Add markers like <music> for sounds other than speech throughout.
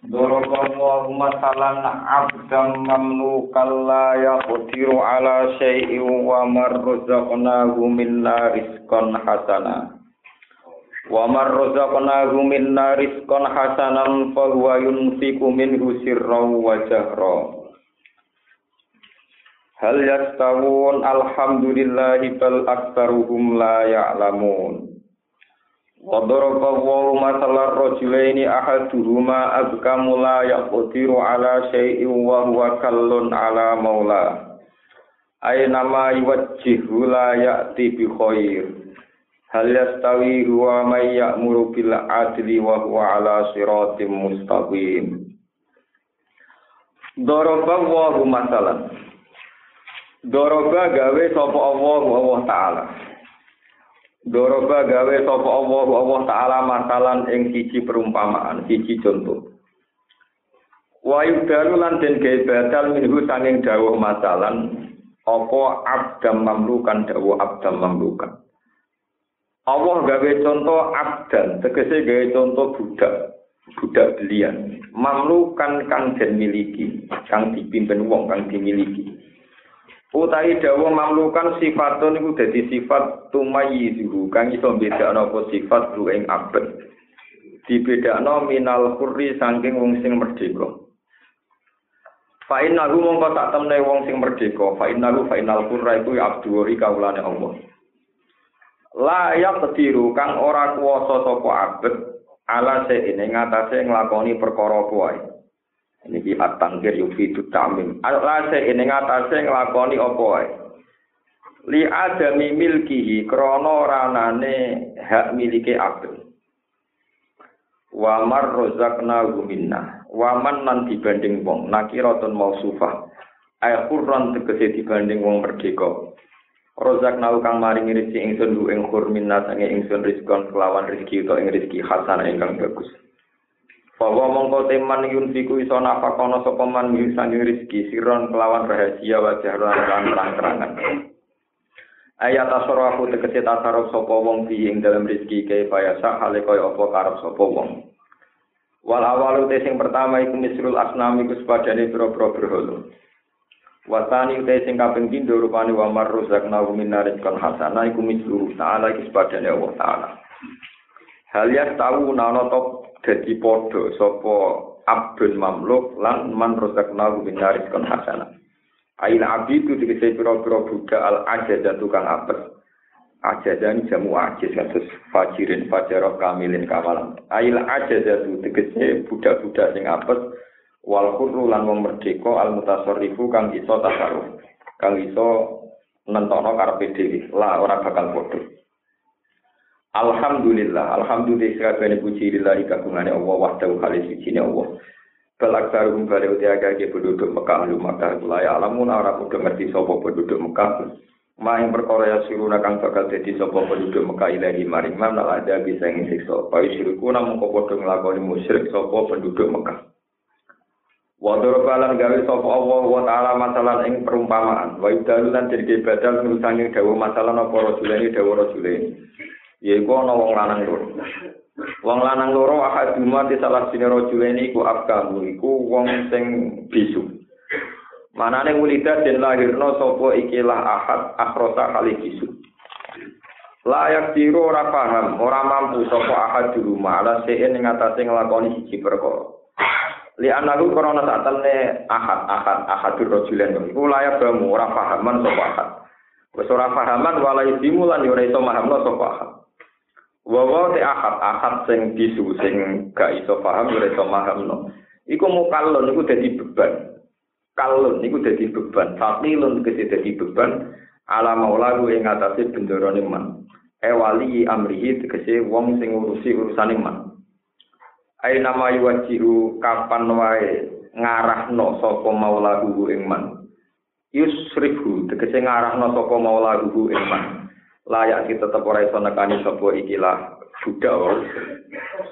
Doroballahu masalan abdam mamlukan la yaqdiru ala syai'in wa marrazaqnahu minna rizqan hasana. Wa marrazaqnahu minna rizqan hasanan fa huwa yunfiqu minhu sirran wa jahra. Hal yastawun alhamdulillahi bal aktsaruhum la ya'lamun. Wadoroba wa masalah rojulaini ahaduhuma abkamu la yaqdiru ala syai'in wa huwa kallun ala maula. Aynama yuwajjihu la ya'ti bi khair. Hal yastawi huwa may ya'muru bil adli wa huwa ala siratim mustaqim. Doroba wa masalan. Doroba gawe sapa Allah Allah taala. Doroba gawe sapa Allah Allah taala masalan ing siji perumpamaan, siji contoh. Wa yudalu lan den gawe badal minhu sanging dawuh masalan apa abdam mamlukan dawuh abdam mamlukan. Allah gawe contoh abdan, tegese gawe contoh budak, budak belian. Mamlukan kang den miliki, kang dipimpin wong kang dimiliki. Utai dawa mamlukan sifatun iku dadi sifat tumayyizuhu kang iso bedakno apa sifat lu ing abad. Dibedakno minal hurri saking wong sing merdeka. Fa innahu mongko tak temne wong sing merdeka, fa innahu fa innal hurra iku abdu wa kaulane Allah. La yaqdiru kang ora kuwasa sapa abad ala se ngatasé nglakoni perkara kuwi. Ini di at-tangkir yufidu tamim. Alase ini ngatase nglakoni apa wae. Li adami milkihi krana ranane hak milike abdi. Wa mar rozakna minna. Wa man nan dibanding wong nakiratun mausufah. Ay qurran tegese dibanding wong merdeka. Rozak nau kang maringi rezeki ingsun ing khur minna sange ingsun rizkon kelawan rezeki utawa ing rezeki hasanah ingkang bagus. Bahwa mongko teman yunfiku iso nafakono sapa man sangi rezeki siron kelawan rahasia wa jahran lan terang-terangan. Ayat tasarrufu tegese tasarruf sapa wong bi ing dalam rezeki kaya bayasa hale kaya apa karep sapa wong. Wal awalu sing pertama iku misrul asnam iku sepadane pira-pira Wasani te sing kaping pindho rupane wa marruzakna min rizqan hasanah iku misru ta'ala iki sepadane Allah taala. Hal ya tahu nana dadi padha sapa abdun mamluk lan man rozakna bin rizqan hasana. Ail abidu dikese pira-pira budak al ajaza tukang apes. Ajaza ini jamu ajiz kasus fajirin fajarok kamilin kamalan. Ail ajaza tu dikese budak-budak sing apes wal khurru lan wong merdeka al mutasarrifu kang iso tasarruf. Kang iso nentono karepe dhewe. Lah ora bakal padha. Alhamdulillah, alhamdulillah sekabehane puji lillahi kagungane Allah wahdahu khalis sijine Allah. Balak sarum bale utiaga ke penduduk Mekah lu Mekah kula ya alamun ora kudu ngerti sapa penduduk Mekah. Maing perkara ya siruna kang bakal dadi sapa penduduk Mekah ilahi maring man ada bisa ing siksa. Payu sirku namung padha nglakoni musyrik sapa penduduk Mekah. Wa dorobalan gawe sapa Allah wa taala masalah ing perumpamaan. Wa idalu lan jadi badal nusange dawuh masalah apa rajulane dawuh rajulane. Yaiku ana wong lanang loro. Wong lanang loro ahaduma di salah sini rojulene iku afkamu iku wong sing bisu. Manane mulida den lahirno sapa ikilah ahad akhrosa kali bisu. Layak diru ora paham, ora mampu sapa ahad di rumah ala sein ing atase nglakoni siji perkara. Li analu korona sak temne ahad ahad ahadur rojulen iku layak bamu ora pahaman sapa ahad. Ora pahaman wala isimu lan ora iso mahamno sapa ahad. Wawa te ahad ahad sing bisu sing gak iso paham ora iso mahamno. Iku mukallon iku dadi beban. Kalon iku dadi beban. Fakilun kese dadi beban ala maulaku ing atase bendarane man. E wali amrihi tegese wong sing ngurusi urusane man. Ai nama yuwajiru kapan wae ngarahno sapa maulahu ing man yusrifu tegese ngarahno sapa maulahu ing man layak kita tetep ora iso nekani sapa ikilah budak wae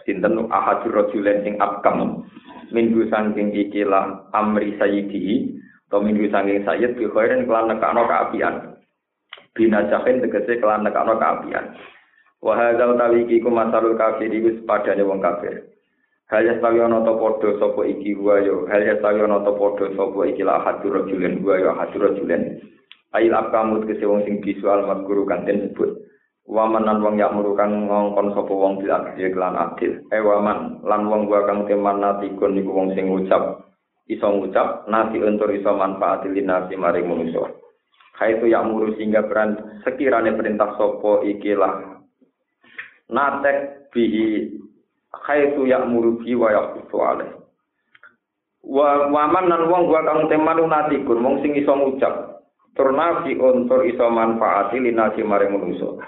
sinten? Ahadur rajulen sing abkam. Minggu saking ikilah amri sayyidi atau minggu saking sayyid bi khairin kelan nekano kaapian bina tegese kelan nekano kaapian wa hadzal tawiki ku masalul kafir iku padane wong kafir. Hal ya sawi ana ta padha sapa iki wa yo hal ya sawi ana ta padha sapa iki la hadur rajulen? Wa yo hadur rajulen ail akamu tegese wong sing visual maguru kanten sebut Waman lan wong yak murukan ngongkon sapa wong bil adil lan adil. Eh waman lan wong gua kang teman natikun iku wong sing ngucap iso ngucap nasi untuk iso manfaat nasi maring manusa. Kaitu yak muru sehingga peran sekirane perintah sapa ikilah natek bihi kaitu yak muru bi wa yaqutu alih. Wa waman lan wong gua kang teman natikun wong sing iso ngucap turnafi untuk iso manfaati nasi maring manusa.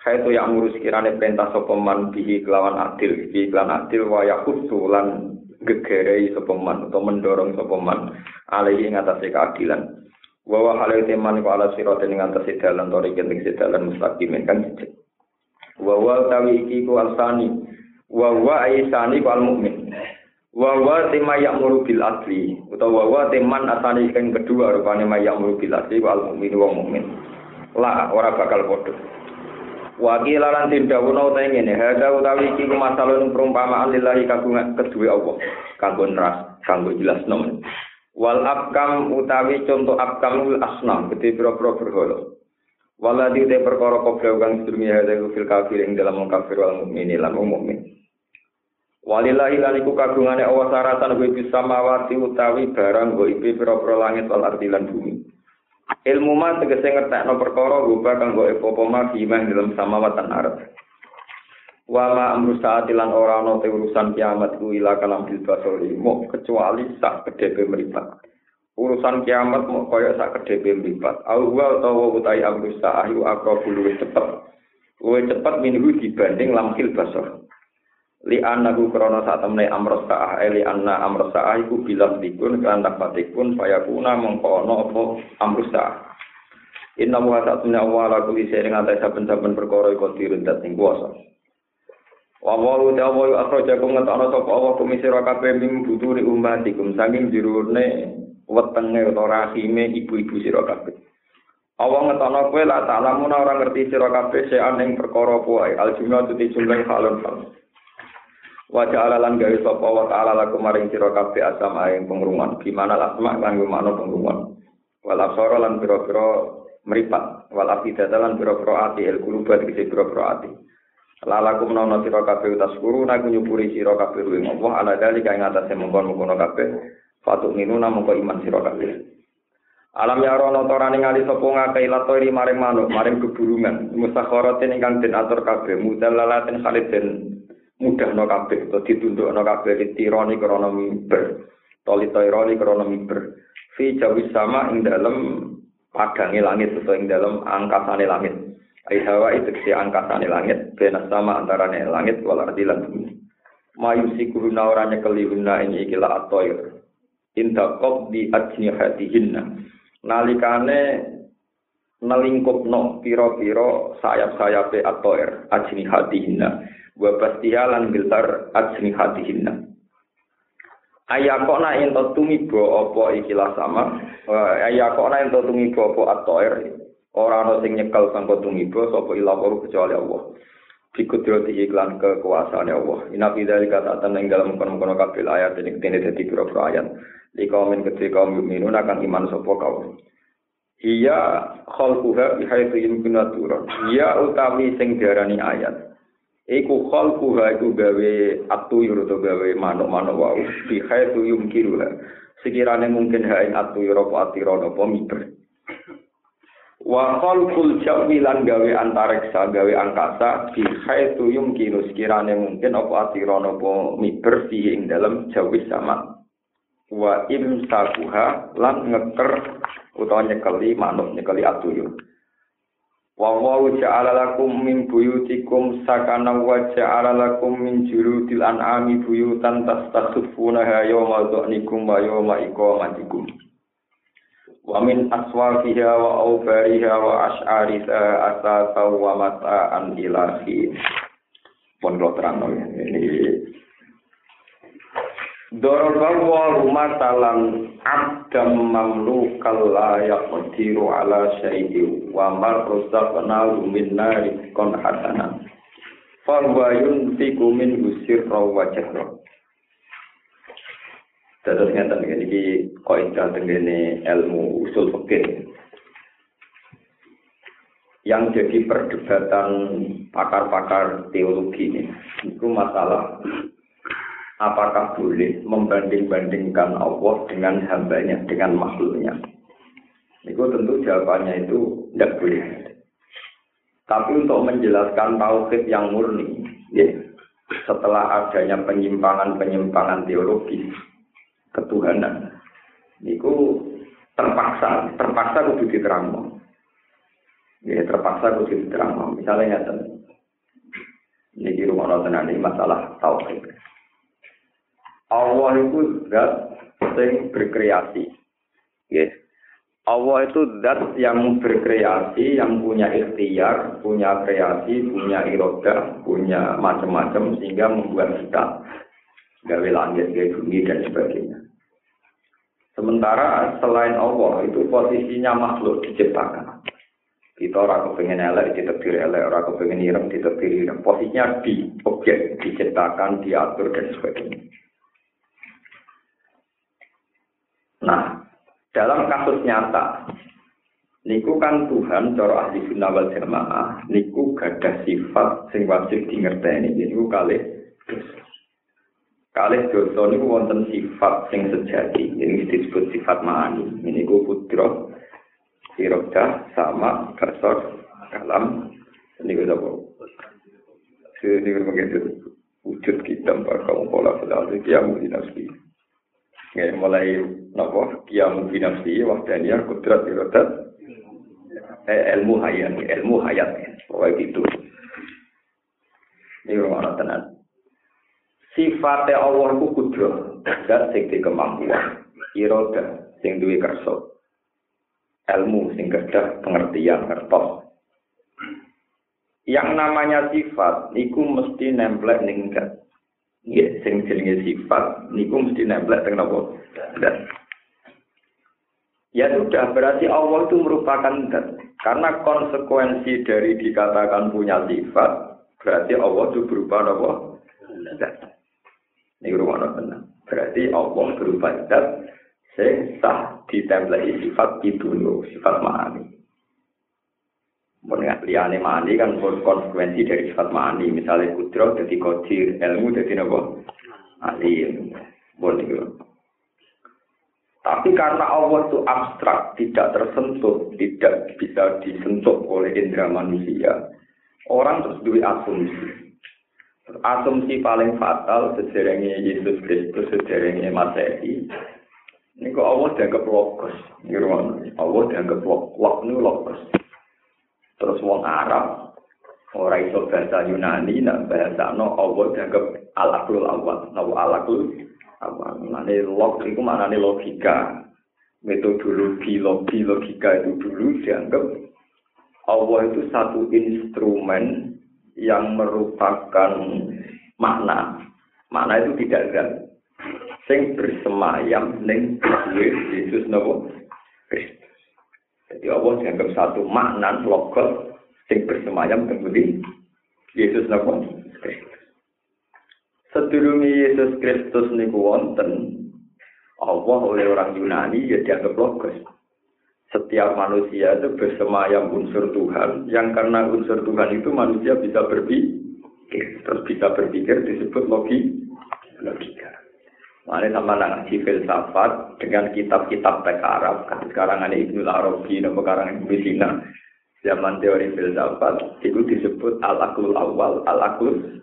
Kaitu yang ngurus kirane perintah sopeman bihi kelawan adil, bihi kelawan adil wa yakutu lan gegerei sopeman atau mendorong sopeman alaihi ngatasi keadilan. Wa halil teman ku ala sirote ing ngatasi dalan tori ing sedalan mustaqimin kan cicik. Wa wa tawi iki ku alsani wa wa aisani ku al mukmin. Wa wa tema ya'muru bil adli utawa wa teman asani kang kedua rupane ma ya'muru bil adli wa al mukmin wa mukmin. La ora bakal padha. Wakil lan tin dawuh uta ngene, hadza utawi iki ku masalahun perumpamaan lillahi kagungan kedue Allah. Kanggo neras, kanggo jelas nom. Wal abkam utawi contoh abkam ul asnam, gede pira-pira berhala. Waladi te perkara kobra kang sedurunge hadza fil kafir ing dalam kafir wal mukmini lan mukmin. Walillahi lan iku kagungane Allah saratan kuwi bisa mawati utawi barang go ipi pira-pira langit wal ardi lan bumi. Ilmu ma tegese ngertekno perkara guba kanggo apa ma bima dalam samawatan arep. Wa ma amru saati lan ora ana urusan kiamat ku ila kalam bil basori mo kecuali sak kedhepe mripat. Urusan kiamat mau kaya sak kedhepe mripat. Au wa utawa utai amru saahi aqrabu luwih cepet. Luwih cepet minggu dibanding lamkil basor. Li annahu krana sak temne amros sa'ah li anna amros sa'ah iku bilang dikun kan dapatikun fayakuna mengko ana apa sa'ah. Inna wa ta'ala wa la kulli shay'in ata saben-saben perkara iku dirun ing kuwasa wa wa ta wa akhrajakum ngatana sapa Allah kumisira kabeh mim buturi ummatikum saking jirune wetenge utawa rahime ibu-ibu sira kabeh. Allah ngetono kowe la ta'lamuna ora ngerti sira kabeh sean ing perkara kuwi al tuti jumlah halun halun Wa ja'ala lan gawe sapa wa ta'ala lakum maring sira kabeh asam ing pengrungan. Gimana asma lan gimana pengrungan. Wal absara lan pira-pira mripat. Wal afidata lan pira-pira ati el kuluba dikse pira-pira ati. Lalakum nono sira kabeh utas guru nak nyupuri sira kabeh ing Allah ala dali kae ngatasé mongkon-mongkon kabeh. Fatuk minuna mongko iman sira kabeh. Alam ya rono torane ngali sapa ngakei latori maring manuk, maring keburungan. Mustakharatin ingkang den atur kabeh, mudallalatin khalid den mudah no kabeh atau ditunduk no kabeh ditironi krono mimber tolitironi krono mimber fi jawis sama ing dalam padangi langit atau ing dalam angkasane langit. Ai hawa itu si angkasane langit benas sama antarane langit wal ardi lan bumi. Mayusiku ora nyekeli guna ing ikila atoir. Inda qab di ajnihatihinna nalikane nelingkup piro-piro sayap-sayape atoir ajnihatihinna wa bastiha lan biltar ajni hatihinna ayakona ento tumibo apa ikilah sama ayakona ento tumibo apa atoir ora ana sing nyekel sangka tumibo sapa ila kecuali Allah Bikudrati iklan kekuasaan Allah. Ina bidali kata ing dalam kono-kono kabel ayat ini ketini dadi pira ayat. Yang kecil kaum yuminun akan iman sopo kaum. Iya khalquha bihaitu yumkinu turun. Iya utawi sing diarani ayat. Iku khalqu iku gawe atuyur atau gawe manuk-manuk wau. Bi khaitu yumkiru sekirane mungkin ha ing atuyur apa atira apa miber. Wa khalqul jawi lan gawe antariksa gawe angkasa bi khaitu yumkiru. Sekirane mungkin apa atira apa miber fi ing dalam jawi sama. Wa imsakuha lan ngeker utawa nyekeli manuk nyekeli atuyur Wa wa ja'ala lakum min buyutikum sakana wa ja'ala lakum min jurudil an'ami buyutan tastakhfunaha yawma dhanikum wa yawma iqamatikum. Wa min aswafiha wa awbariha wa ash'ariha asasa wa mata'an ilahi. Pun kalau terang ini Doroba wa rumatalan abdam mamlukal la yaqdiru ala syai'i wa mar razaqna min nari kon hasana. Fa wa yunfiqu min usir wa jahra. Terus ngeten iki kaidah tengene ilmu usul fikih. Yang jadi perdebatan pakar-pakar teologi ini itu masalah apakah boleh membanding-bandingkan Allah dengan hambanya, dengan makhluknya? Itu tentu jawabannya itu tidak boleh. Tapi untuk menjelaskan tauhid yang murni, ya, setelah adanya penyimpangan-penyimpangan teologis ketuhanan, itu terpaksa, terpaksa kudu diterang. Ya, terpaksa kudu diterang. Misalnya ya, ini di rumah nonton ini masalah tauhid. Allah itu zat yang berkreasi. Yes. Allah itu zat yang berkreasi, yang punya ikhtiar, punya kreasi, punya iroda, punya macam-macam sehingga membuat kita gawe langit, gawe bumi dan sebagainya. Sementara selain Allah itu posisinya makhluk diciptakan. Kita orang kepengen elek ditekdir elek, orang kepengen irem ditekdir irem. Posisinya di objek diciptakan, diatur dan sebagainya. Nah, dalam kasus nyata, niku kan Tuhan cara ahli sunnah wal jamaah, niku gadah sifat sing wajib di ngerteni, niku kali Kali dosa niku wonten sifat sing sejati, ini disebut sifat ma'ani. Ini ku putro, sirodah, sama, kasor, kalam, ini ku apa? Ini ku begitu wujud kita, kaum pola pola kiamu di nafsi. Ya, mulai nopo kiamu binafsi wahdaniya kudrat irodat eh, ilmu hayat ilmu hayat. Pokoknya gitu. Ini rumah tenan sifatnya Allah ku kudrat dan sing kemampuan irodat sing duwe kerso ilmu sing kedah pengertian ngertos. Yang namanya sifat iku mesti nemplek ning Ya, sing jenenge sifat niku mesti nempel teng napa? Dan ya sudah berarti Allah itu merupakan dan karena konsekuensi dari dikatakan punya sifat berarti Allah itu berupa apa? Dan ini rumah tenang. Berarti Allah berupa dan sing sah ditempeli sifat itu sifat mahani. Mengenai liane mani kan konsekuensi dari sifat mani. Misalnya kudro jadi kodir, ilmu jadi nopo alim. Boleh Tapi karena Allah itu abstrak, tidak tersentuh, tidak bisa disentuh oleh indera manusia, orang terus duit asumsi. Asumsi paling fatal sejarahnya Yesus Kristus, sejarahnya Masehi. Ini kok Allah dianggap logos. Allah dianggap logos. Ini. Terus wong Arab ora iso bahasa Yunani nak bahasa no Allah dianggap alakul awal, nawa alakul awal. Nane log itu mana logika. Metodologi logi logika itu dulu dianggap Allah itu satu instrumen yang merupakan makna. Makna itu tidak ada. Sing bersemayam ning Yesus nopo Kristus. Jadi Allah dianggap satu makna logos sing bersemayam kemudian Yesus napa? Sedurunge Yesus Kristus niku wonten Allah oleh orang Yunani ya dianggap logos. Setiap manusia itu bersemayam unsur Tuhan, yang karena unsur Tuhan itu manusia bisa berpikir, terus bisa berpikir disebut logi, logika. Mana sama ngaji filsafat dengan kitab-kitab teks Arab. Sekarang ada Ibnu Arabi, nama sekarang Ibnu Sina. Zaman teori filsafat itu disebut al-aklul awal, al-aklul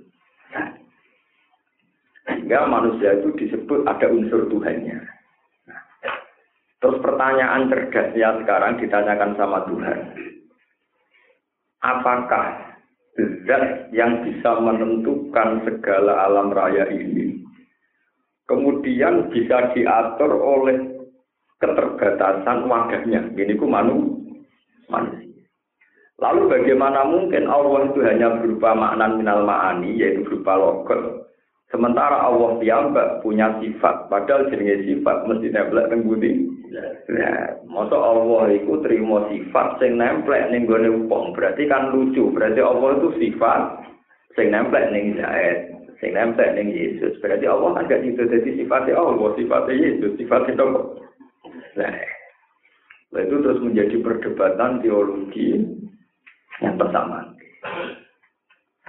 sehingga manusia itu disebut ada unsur Tuhannya. Terus pertanyaan cerdasnya sekarang ditanyakan sama Tuhan. apakah zat yang bisa menentukan segala alam raya ini kemudian bisa diatur oleh keterbatasan wadahnya. Ini ku manu, manusia. Lalu bagaimana mungkin Allah itu hanya berupa makna minal ma'ani, yaitu berupa logot. Sementara Allah piyambak punya sifat, padahal jenis sifat mesti nemplek teng budi. Nah, masa Allah itu terima sifat sing nemplek ning gone wong, berarti kan lucu. Berarti Allah itu sifat sing nemplek ning Zaid, sing nemplek ning Yesus. Berarti Allah kan gak itu jadi sifatnya Allah, sifatnya Yesus, sifatnya apa? Nah, itu terus menjadi perdebatan teologi yang pertama.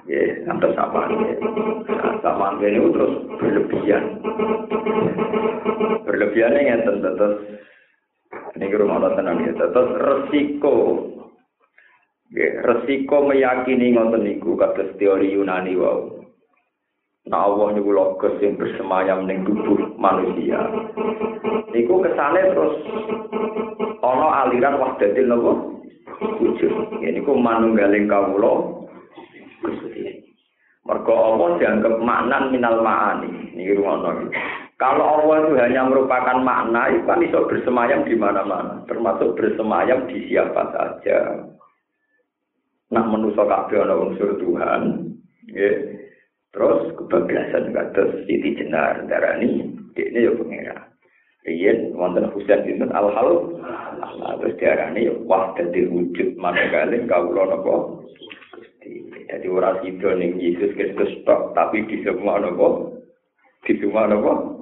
Ya, yang pertama. Ya. Sama ini terus berlebihan. Berlebihannya yang tentu terus ini rumah Allah tenang ya. Terus resiko resiko meyakini ngoten niku kados teori Yunani wau. Nah Allah niku logos yang bersemayam ning tubuh manusia. Niku kesane terus ana aliran wahdatil nopo wujud. Ini ku manunggaling kawula Gusti. Mergo apa dianggap maknan minal ma'ani. Niki rumono. Kalau Allah itu hanya merupakan makna, itu kan bisa bersemayam di mana-mana, termasuk bersemayam di siapa saja. Nah, menuso kabeh ana unsur Tuhan, ya. Terus kebablasan kados Siti Jenar darani, ini ya pengira. Iya, wonten Husain bin Al Hal. Terus diarani wah dadi wujud manunggaling kawula napa? Gusti. Dadi ora sida ning Yesus Kristus tok, tapi di semua napa? Di semua napa?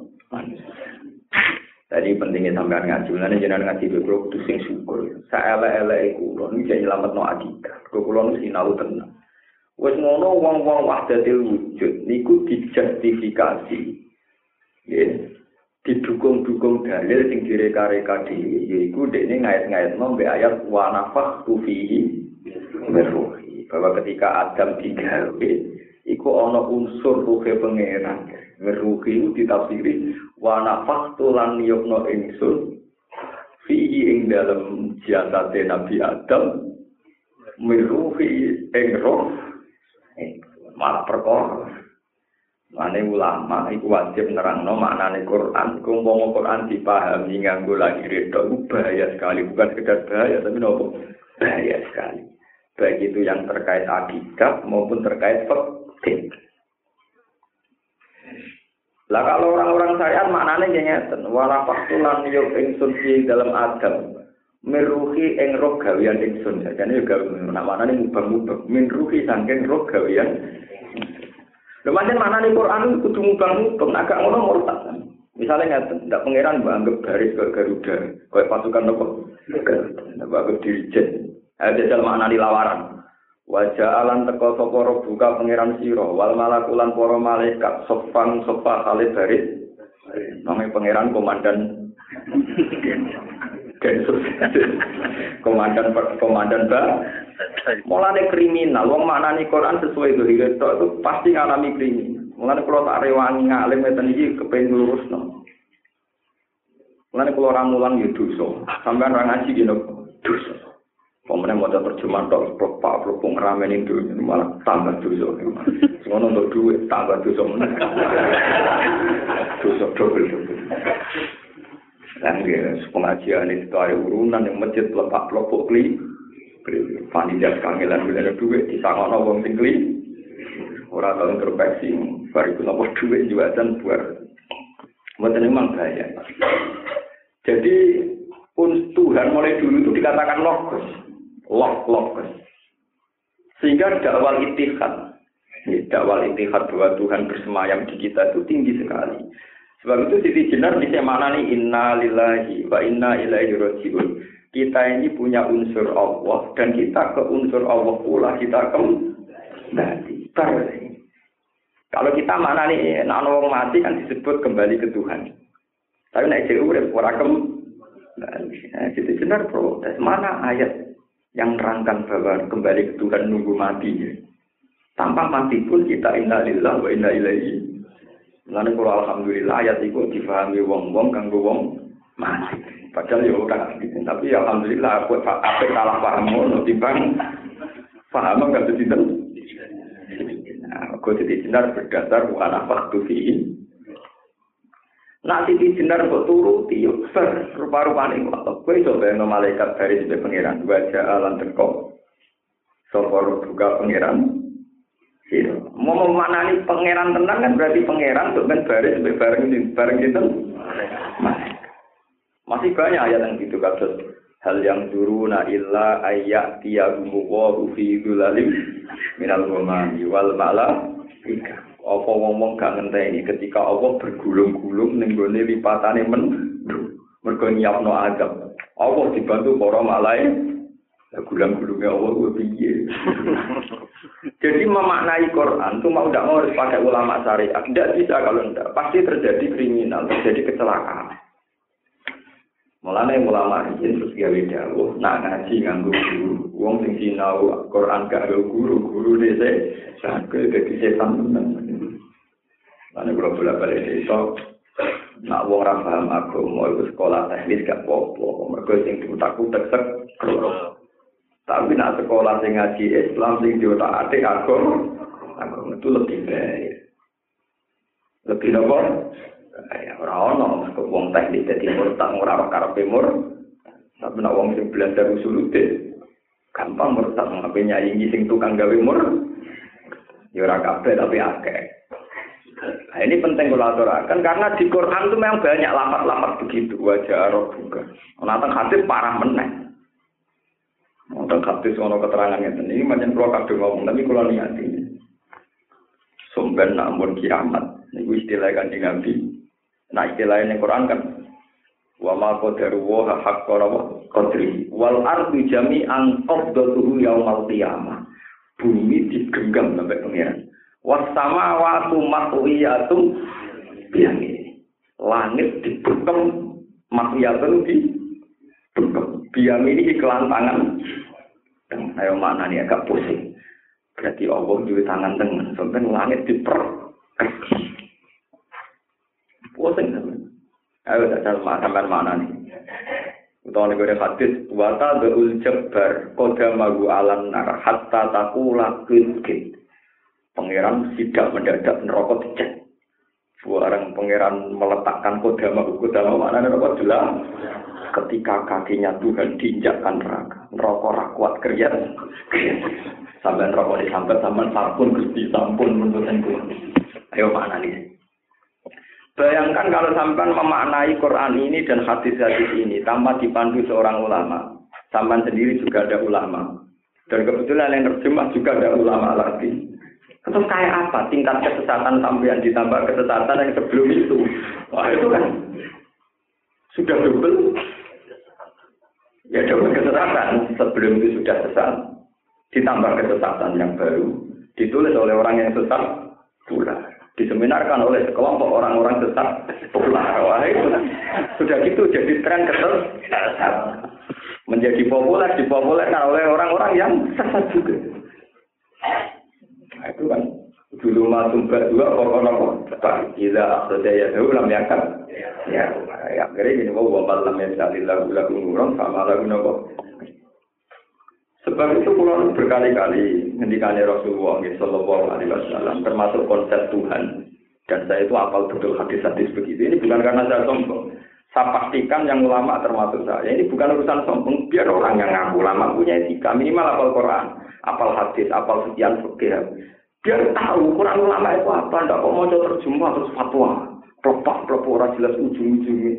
Tadi pentingnya sampean ngaji, mulane jenengan ngaji kulo kudu sing syukur. Saelek-eleke kulo niku jek nyelametno adika. Kulo nu sinau tenang. Wes ngono wong-wong wahdatil wujud niku dijustifikasi. Nggih. didukung-dukung dalil sing direka-reka dhewe yaiku dekne ngait-ngaitno mbek ayat wa nafakh fihi meruhi bahwa ketika Adam digawe iku ana unsur ruhe pangeran meruhi itu ditafsiri wa nafakh lan yukno ingsun fihi ing dalam jasate Nabi Adam meruhi ing roh malah perkara Mane ulama iku wajib nerangno maknane Quran. Iku umpama Quran dipahami nganggo lagi redo bahaya sekali, bukan sekedar bahaya tapi nopo bahaya sekali. Baik itu yang terkait akidah maupun terkait fikih. Lah kalau orang-orang syariat maknane ngeten, wala faqtulan yuk ingsun dalam adam meruhi ing roh gawean ingsun. Jadi juga maknane mubah-mubah min ruhi saking roh gawean Lemajan mana nih Quran kudu mubang-mubang, agak ngono murtad. Misalnya nggak, tidak pangeran anggap garis ke Garuda, kayak pasukan nopo, nggak anggap dirijen. Ada jajal mana di lawaran. Wajah alan teko soporo buka pangeran siro, wal malakulan poro malaikat sofang sofa salib baris. Namanya pangeran komandan Densus. komandan komandan ba. Mulane kriminal, wong maknani Quran sesuai dohir itu, itu pasti ngalami kriminal. Mulane kalau tak rewangi ngalim ngeten iki kepen lurusno. Mulane kalau orang mulang ya dosa. Sampeyan ora ngaji gino dosa. Pemenang mau terjemah tok pak pelupung ramen itu malah tambah dosa. Semono untuk duit tambah dosa. Dosa double double. Dan pengajian itu ada urunan yang masjid lepak pelopok kli. Panitia kangelan ada duit, disangono wong sing kli. Orang tahu introspeksi, baru itu nopo duit juga dan buat. Mungkin memang bahaya. Jadi Tuhan mulai dulu itu dikatakan logos, log logos. Sehingga dakwal itihad, dakwal itihad bahwa Tuhan bersemayam di kita itu tinggi sekali. Sebab itu Siti Jenar bisa mana nih inna lillahi wa inna ilaihi rajiun. Kita ini punya unsur Allah dan kita ke unsur Allah pula kita kembali. Kalau kita mana nih nano wong mati kan disebut kembali ke Tuhan. Tapi naik jauh udah ora kembali. Nah, Siti Jenar protes mana ayat yang nerangkan bahwa kembali ke Tuhan nunggu mati. Tanpa mati pun kita inna lillahi wa inna ilaihi Lalu kalau alhamdulillah ayat itu difahami wong-wong kanggo wong mati. Padahal ya ora gitu. Tapi alhamdulillah aku apa kalah paham ngono timbang Paham enggak sinten? Nah, kok jadi jenar berdasar bukan apa tuh Nak titi jenar kok turuti yuk ser rupa-rupane kok. Kowe coba yang malaikat dari sebagai pangeran dua jalan teko. Sopor buka pangeran. Iya. Mau memanani pangeran tenang kan berarti pangeran tuh kan baris bareng bareng itu. Masih banyak ayat yang gitu kasus hal yang na illa ayat tiyagumu wa fi dzulalim minal ghamami wal mala apa ngomong gak ngenteni ketika Allah bergulung-gulung ning gone lipatane men mergo nyiapno azab Allah dibantu para malaikat gulang-gulungnya Allah gue piye. Jadi memaknai Quran itu mau tidak mau harus pakai ulama syariat. Tidak bisa kalau tidak. Pasti terjadi kriminal, terjadi kecelakaan. Mulane ulama ini terus gawe dawuh, nak ngaji nganggo guru. Wong sing sinau Quran gak nganggo guru, guru dese sakit dadi setan tenan. Lan kula bola-balik desa nak wong ra paham agama iku sekolah teknis gak apa-apa. Mergo sing diutak-utak sek Tapi nak sekolah sing ngaji Islam sing diotak atik agama, agama itu lebih baik. Lebih nopo? ya ora ono kok wong teknik dadi murtad ora karepe mur tapi nek wong sing belajar usul gampang murtad ngapain nyanyi sing tukang gawe mur ya ora kabeh tapi akeh Nah, ini penting kalau aturakan karena di Quran itu memang banyak lapat-lapat begitu wajah roh juga. Hadis parah meneng. Nonton hadis ono keterangannya ini macam kalau kadang ngomong tapi kalau niat ini. Namun kiamat. Ini istilah kan Nabi. Nah istilah ini Quran kan wa ma qadaru wa haqqa qadri wal ardu jami'an qabdatuhu yaumal qiyamah. Bumi digenggam sampai pengiran. Was samawati matwiyatum biyami. Langit dibukem matwiyatun di Biyami ini iklan tangan. Ayo mana nih agak pusing. Berarti Allah juga tangan tengah. Sampai langit diper Pusing. Ayo tak sampean mana nih? Utawa nek ora hadis wata beul jabbar qadamahu alan nar hatta taqula kit. Pangeran tidak mendadak neraka dicek. Barang pangeran meletakkan kodama kodama mana neraka jelas. Ketika kakinya Tuhan diinjakkan neraka, neraka rakwat kerja. Sampai neraka disambat sampai sampun gusti sampun menurut Ayo mana nih? Bayangkan kalau sampai memaknai Quran ini dan hadis-hadis ini tanpa dipandu seorang ulama. Sampai sendiri juga ada ulama. Dan kebetulan yang terjemah juga ada ulama lagi. Terus kayak apa tingkat kesesatan sampai ditambah kesesatan yang sebelum itu? Wah itu kan sudah double. Ya double kesesatan sebelum itu sudah sesat. Ditambah kesesatan yang baru ditulis oleh orang yang sesat pula diseminarkan oleh sekelompok orang-orang sesat populer. Wah itu kan sudah gitu jadi tren kesel menjadi populer dipopulerkan oleh orang-orang yang sesat juga. Nah, itu kan dulu masuk dua pokok Pak Gila akhirnya ya lam yakan. Ya, ya akhirnya ini mau bapak lam ya lagu lagu ngurang sama lagu nopo. Sebab itu pulau berkali-kali ngendikane Rasulullah Shallallahu Alaihi Wasallam termasuk konsep Tuhan dan saya itu apal betul hadis-hadis begitu. Ini bukan karena saya sombong. Saya pastikan yang ulama termasuk saya. Ini bukan urusan sombong. Biar orang yang ngaku ulama punya etika minimal apal Quran, apal hadis, apal sekian fikih. Biar tahu Quran ulama itu apa. Tidak kok mau terjemah terus fatwa. Pelopak, pelopak orang jelas ujung-ujungnya.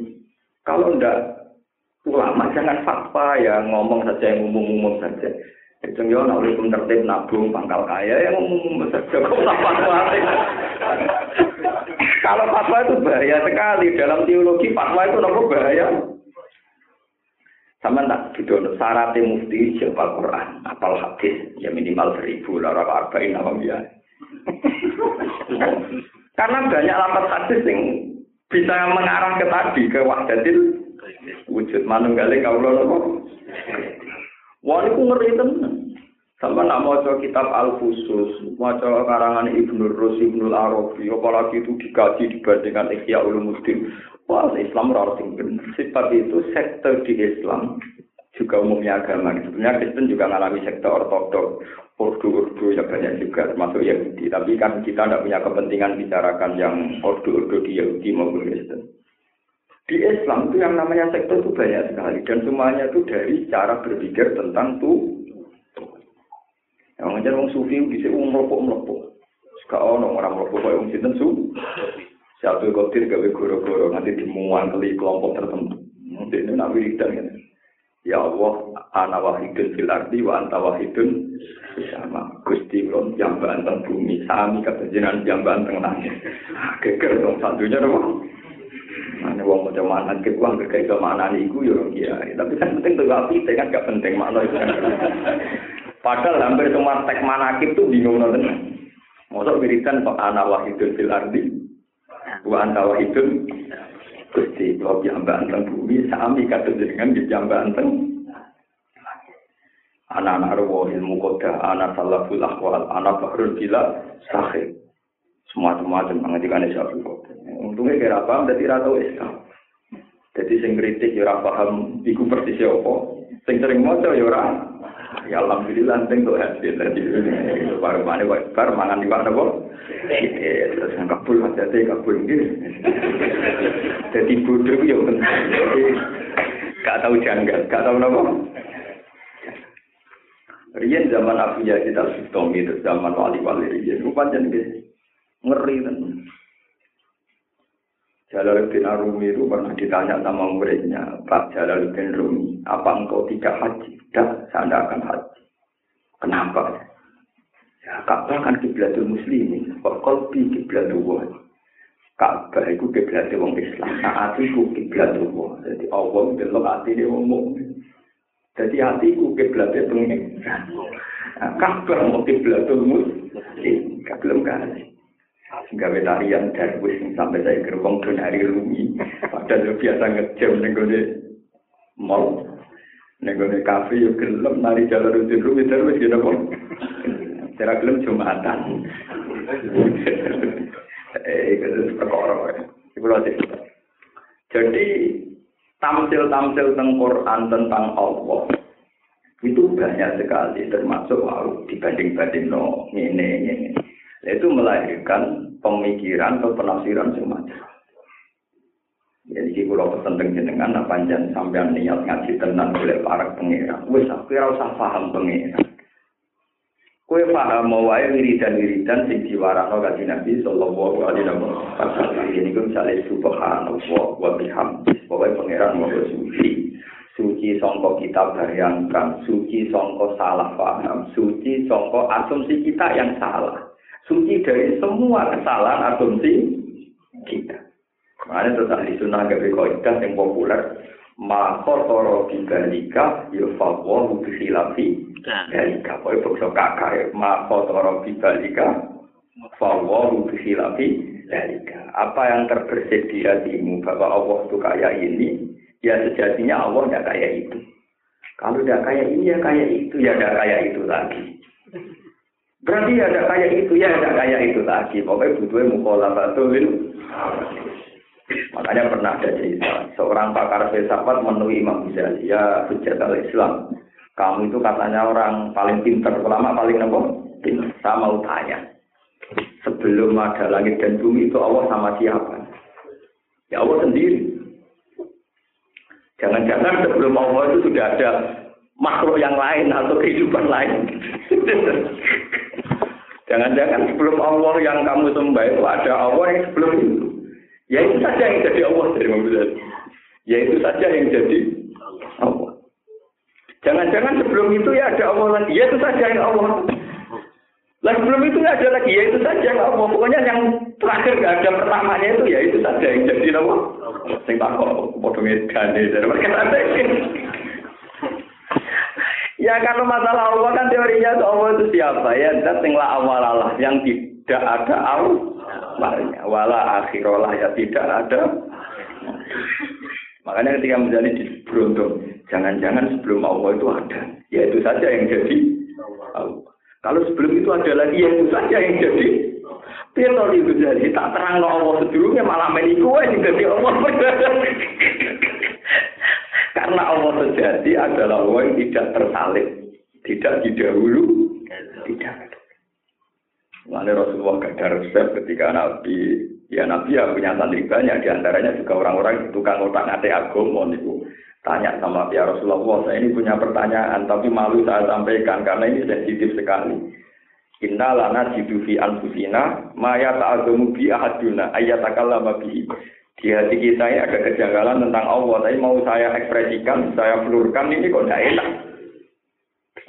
Kalau ndak ulama jangan fatwa ya ngomong saja yang umum-umum saja. Itu yo nak oleh tertib nabung pangkal kaya yang umum saja kok fatwa. Kalau fatwa itu bahaya sekali dalam teologi fatwa itu nopo bahaya. Sama tak? Gitu. Syaratnya mufti siapa Quran, apal hadis ya minimal seribu lara arba'in apa ya. <laughs> Karena banyak lapat hadis yang bisa mengarah ke tadi ke wahdatil wujud. Manunggaling kawula napa wah niku ngeri tenan sama nak maca kitab al khusus maca karangan ibnu rus ibnu arabi apalagi itu dikaji dibandingkan ikhya ulumuddin wah Islam ora sing bener sifat itu sektor di Islam juga umumnya agama sebenarnya Kristen juga mengalami sektor ortodok ordo-ordo ya banyak juga termasuk Yahudi. Tapi kan kita tidak punya kepentingan bicarakan yang ordo-ordo di Yahudi maupun Kristen. Di Islam itu yang namanya sekte itu banyak sekali dan semuanya itu dari cara berpikir tentang tuh. Yang ngajar wong sufi bisa wong merokok merokok. Sekarang orang orang merokok kayak wong sinten su. Satu kotir gawe goro-goro nanti dimuang kali kelompok tertentu. Nanti ini nak wiridan kan. Ya Allah, ana wahidun fil ardi wa anta wahidun sama Gusti kula jamban teng bumi sami kata jenengan jamban teng langit. Geger dong satunya dong. Mana wong mau mana ke uang ke iso mana iku yo ya. Tapi kan penting tuh api kan gak penting makna itu. Padahal hampir semua tek manakib tuh bingung nonton. Mosok wiridan kok ana wahidun fil ardi wa anta wahidun Gusti kula jambaan teng bumi sami kata jenengan di jambaan teng anak-anak roh ilmu koda, anak salaful akwal, anak bahrul bila sahih. Semua-semacam mengajikan Syafi'i koda. Untungnya kira paham, jadi rata Islam. Jadi sing kritik ya paham, iku persis apa. Sing sering maca ya ora. Ya alhamdulillah sing tuh hasil tadi. Baru mana baru mangan di mana kok. Terus yang kabul hati-hati kabul gitu. Jadi bodoh ya Gak tahu janggal, gak tahu nopo. Rian zaman Abu Yazid al itu zaman wali-wali Rian. Rupakan gitu. Ngeri kan. Jalaluddin Arumi itu pernah ditanya sama muridnya, Pak Jalaluddin Rumi, apa engkau tidak haji? Tidak, saya tidak akan haji. Kenapa? Ya, Ka'bah kan kiblatul muslimin, kok kolbi kiblatul wah. Ka'bah itu kiblatul wong Islam, nah hatiku kiblatul wah. Jadi Allah belok hati dia ngomong. Jadi hatiku kiblatnya pengen. Nah, Ka'bah mau kiblatul muslim, gak belum kasih. Gawe tarian darwis sampai saya gerbong dan hari rumi. Padahal biasa ngejam nenggone mall. Nenggone kafe yuk gelem nari jalan rutin rumi darwis gitu kok cara gelem jumatan. Eh itu perkara itu aja jadi tamsil-tamsil tentang Quran tentang Allah itu banyak sekali termasuk wow, dibanding-banding no ini ini itu melahirkan pemikiran atau penafsiran semacam. Jadi jika kalau pesan jenengan, apa panjang sampai niat ngaji tenang oleh para pengira. Wes aku kira usah paham pengira. Kue paham mau wae wiridan wiridan sing diwarakno kanjeng Nabi sallallahu alaihi wasallam. Ini ku misale subhanallah wa bihamdi. Pokoke pangeran mau suci. Suci songko kita bayangkan, suci songko salah paham, suci songko asumsi kita yang salah suci dari semua kesalahan asumsi kita. Makanya terus ahli sunnah berkoidah yang populer. Maka toro bibalika yufawahu bisilafi dalika. Pokoknya bukso kakak ya. Maka toro bibalika fawahu bisilafi dalika. Apa yang terbersit di hatimu bahwa Allah itu kaya ini, ya sejatinya Allah tidak kaya itu. Kalau tidak kaya ini ya kaya itu, ya tidak kaya itu lagi. Berarti ada kayak itu, ya ada kayak itu lagi. Pokoknya butuhnya mukolafatulil. Makanya pernah ada cerita, seorang pakar filsafat menemui Imam Ghazali, ya hujat al-Islam. Kamu itu katanya orang paling pinter, ulama paling? Pinter. Saya mau tanya, sebelum ada langit dan bumi itu Allah sama siapa? Ya Allah sendiri. Jangan-jangan sebelum Allah itu sudah ada makhluk yang lain atau kehidupan lain. Jangan-jangan sebelum Allah yang kamu sembah itu ada Allah yang sebelum itu. Ya itu saja yang jadi Allah dari Muhammad. Ya itu saja yang jadi Allah. Jangan-jangan sebelum itu ya ada Allah lagi. Ya itu saja yang Allah. Lah sebelum itu nggak ada lagi. Ya itu saja yang Allah. Pokoknya yang terakhir nggak ada pertamanya itu ya itu saja yang jadi Allah. Sing tak kok potongnya gane mereka ada Ya kalau masalah Allah kan teorinya Allah itu siapa ya? Dan tinggal awal Allah yang tidak ada awalnya. Wala akhirolah ya tidak ada. Makanya ketika menjadi di beruntung, jangan-jangan sebelum Allah itu ada. Ya itu saja yang jadi. Kalau sebelum itu ada lagi, ya itu saja yang jadi. Biar itu jadi tak terang Allah sebelumnya malah meniku yang jadi Allah. <laughs> Karena Allah sejati adalah Allah yang tidak tersalib, tidak didahulu Tidak. Lalu Rasulullah gak ada resep ketika Nabi, ya Nabi ya punya santri banyak, di antaranya juga orang-orang tukang otak ngate agama niku. Tanya sama ya Rasulullah, saya ini punya pertanyaan, tapi malu saya sampaikan karena ini sensitif sekali. Inna lana jidu fi anfusina maya ta'azamu bi ahaduna ayatakallama bihi. Di hati kita ini ada kejanggalan tentang Allah, tapi mau saya ekspresikan, saya pelurkan ini kok tidak enak.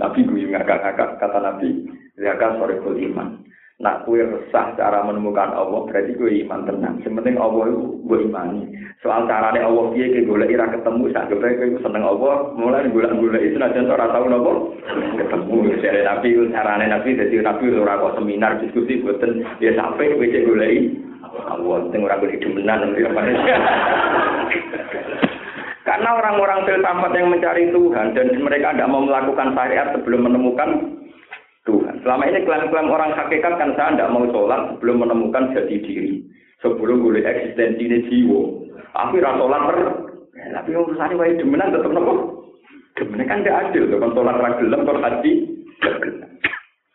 Nabi gue ngakak-ngakak, kata Nabi, Zakat sore iman. Nak kue resah cara menemukan Allah berarti kue iman tenang. Sementing Allah itu gue imani. Soal caranya Allah dia ke gula ira ketemu sak gue kue seneng Allah mulai gula gula itu nanti orang tahu nopo ketemu. Jadi nabi caranya nabi jadi nabi orang seminar diskusi buatan dia sampai kue cek gula Allah tengok orang gula demenan Karena orang-orang filsafat yang mencari Tuhan dan mereka tidak mau melakukan syariat sebelum menemukan Tuhan. Selama ini klaim-klaim orang hakikat kan saya tidak mau sholat sebelum menemukan jati diri. Sebelum boleh eksistensi ini jiwa. Aku rasa sholat per. Ya, tapi urusannya wae demenan tetap nopo. Demenan kan tidak adil. Kan sholat ragelam, sholat haji.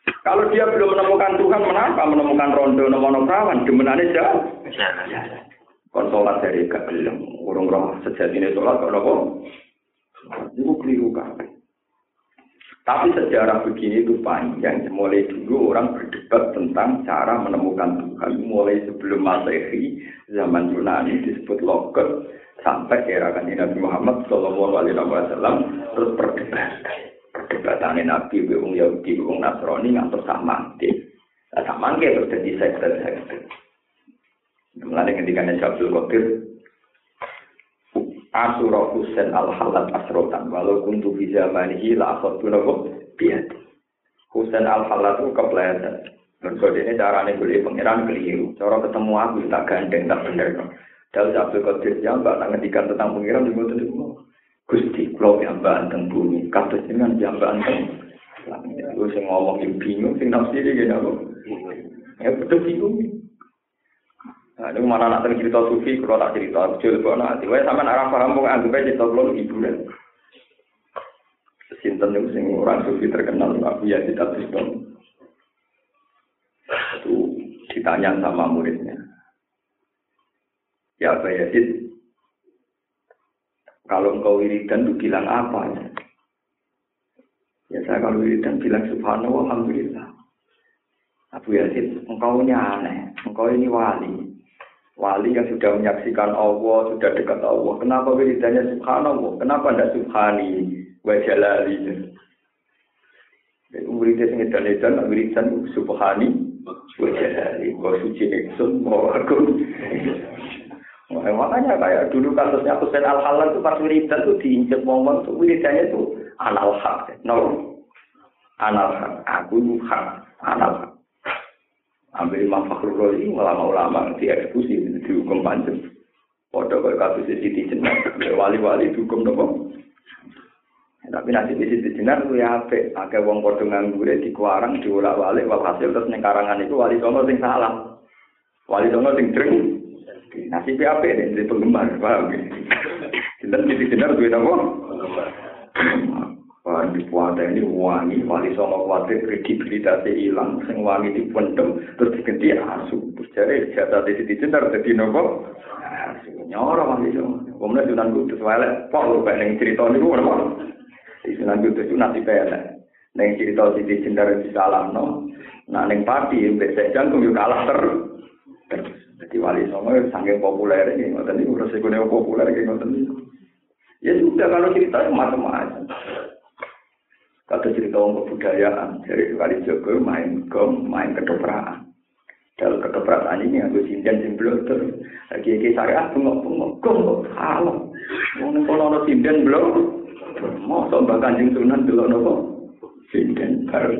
Kalau dia belum menemukan Tuhan, kenapa menemukan rondo nomono perawan? Demenannya jauh. Kon sholat dari kagelam. Urung roh sejati ini sholat kok nopo. Itu keliru kan. Tapi sejarah begini itu panjang. Mulai dulu orang berdebat tentang cara menemukan Tuhan. Mulai sebelum Masehi, zaman Yunani disebut Logot, sampai era kanji Nabi Muhammad Shallallahu Alaihi Wasallam terus perdebatan. Perdebatan Nabi, Wong Yahudi, Wong Nasrani, ngantor Samangke. Nah, Samangke terus jadi sektor-sektor. Mulai ketika Nabi Abdul Qadir Asura Husain al Halat asrotan walau kuntu fi zamanihi la akhadtu lahu biat. Husain al Halat itu kepleset. Mergo ini carane boleh pangeran keliru. Cara ketemu aku tak gandeng tak bener. Dalam Abdul Qadir jambak tak ngedikan tentang pangeran di itu. Gusti, kalau jambak tentang bumi, kados dengan jambak tentang langit. Lu sing ngomong bingung, sing nafsiri gini aku. Ya betul bingung. Nah, ini mana nak cerita sufi, kalau tak cerita, kecil kok nanti. Wah, sama arah paham, mau anggap aja cerita belum ibu dan. Sinten yang sing orang sufi terkenal, aku ya tidak Biston. Itu ditanya sama muridnya. Ya Pak Yazid, kalau engkau wiridan itu bilang apa ya? Ya saya kalau wiridan bilang subhanallah, alhamdulillah. Abu Yazid, engkau aneh, engkau ini wali. Wali yang sudah menyaksikan Allah, sudah dekat Allah. Kenapa wiridannya subhanallah? Kenapa tidak subhani wa jalali? Wiridnya sing edan-edan, wiridan subhani wa jalali. Wa suci eksun, wa. Makanya kayak dulu kasusnya Husain Al-Halal itu pas wiridan itu diinjek momen itu wiridannya itu anal hak. No. Anal hak. Aku hak. Anal hak ambil Imam Fakhrul Razi ulama-ulama dieksekusi dihukum panjang Padha kaya kasus Siti Jenar, wali-wali dihukum nopo. Tapi nanti di Siti Jenar itu ya apik, akeh wong padha nganggure dikuarang diolak-walik walhasil terus ning karangan itu wali songo sing salah. Wali songo sing dreng. Nasib apik nek di penggemar, paham ya? Sinten Siti Jenar duwe nopo? Wah, di puasa ini wangi, wali songo khawatir kredibilitasnya hilang, sing wangi dipendem, terus diganti asu. Terus jadi jatah di sini cinta, jadi nopo. Nyorong wali songo. Kemudian sunan kudus, walek, kok lu pengen cerita ini, gue nopo. Di sunan kudus itu nanti pelek. Neng cerita di cinta di salah no. Nah, neng pati, besek jantung juga kalah ter. Terus, jadi wali songo saking populer ini, ngoten ini, udah populer, kayak ngoten Ya sudah, kalau cerita macam-macam. Kata cerita orang kebudayaan, dari kali Joko main gom, main kedopraan. Dalam kedopraan ini aku sinden sing bloter. Lagi iki saya bengok bengok gom kok halal. Wong kono ono sinden blok. Mosok mbak Kanjeng Sunan delok nopo? Sinden baru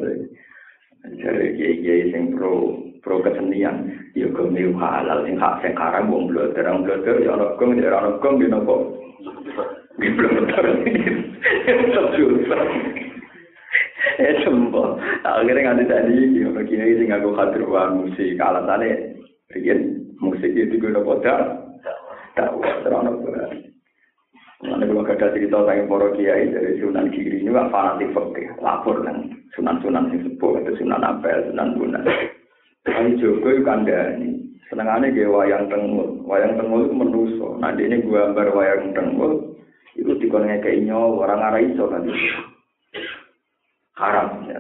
Jadi kiai sing pro pro kesenian, ya gom niku halal. Sing hak sing haram wong bloter, wong bloter ya ono gom ya ono gom di nopo. Di bloter. Itu eh sembo akhirnya nganti tadi ya begini sing aku khadir musik. Alatane riyen musik itu gue poda tak. Terang Mana kalau ada cerita tentang para kiai dari Sunan Giri ini fanatik fakir lapor nang sunan-sunan sing sepuh itu sunan apel, sunan bunan. Kali Joko itu kandani. Senengane ge wayang tengul. Wayang tengul itu menuso. Nah, ini gua gambar wayang tengul itu dikon ngekei nyawa orang arah iso kan. Haram ya.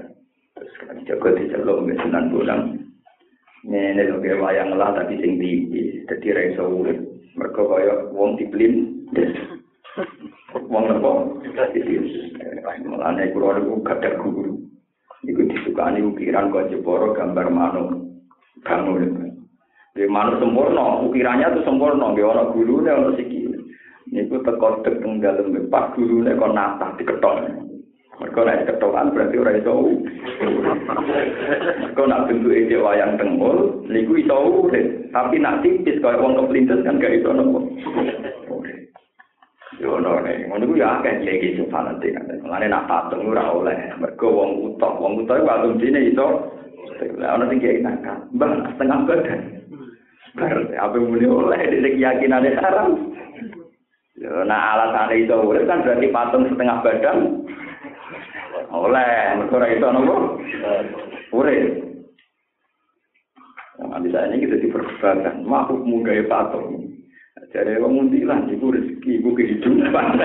Terus kan Joko diceluk mbek sunan bunan. Ngene lho ge wayang lah tapi sing. Dadi ra iso urip. Mergo kaya wong diplin. Wong apa? Mulane kula niku gadah guru. Iku disukani ukiran kok jeporo gambar manuk. kalau murid di mana sempurna ukirannya tuh sempurna di orang guru nih orang segi Niku teko tekor tekeng dalam pak guru nih kau nata di mereka naik ketokan berarti orang itu kau nak bentuk ide wayang tengol niku itu urip. Tapi nak tipis kau uang kepelintas kan gak itu nopo. Yo no nih, mau nunggu ya kan dia gitu fanatik. Kan, mana nak patung ora oleh, Mergo wong utuh, wong utuh itu alumni nih Ono sing kiai nakal. Mbah setengah badan. Bar apa muni oleh di keyakinane haram. Yo nak alasane iso urip kan berarti patung setengah badan. Oleh, ora iso nopo? Urip. Nah, bisa ini kita diperdebatkan, makhluk muda patung. Jadi wong muntilan iku rezeki, iku kehidupan.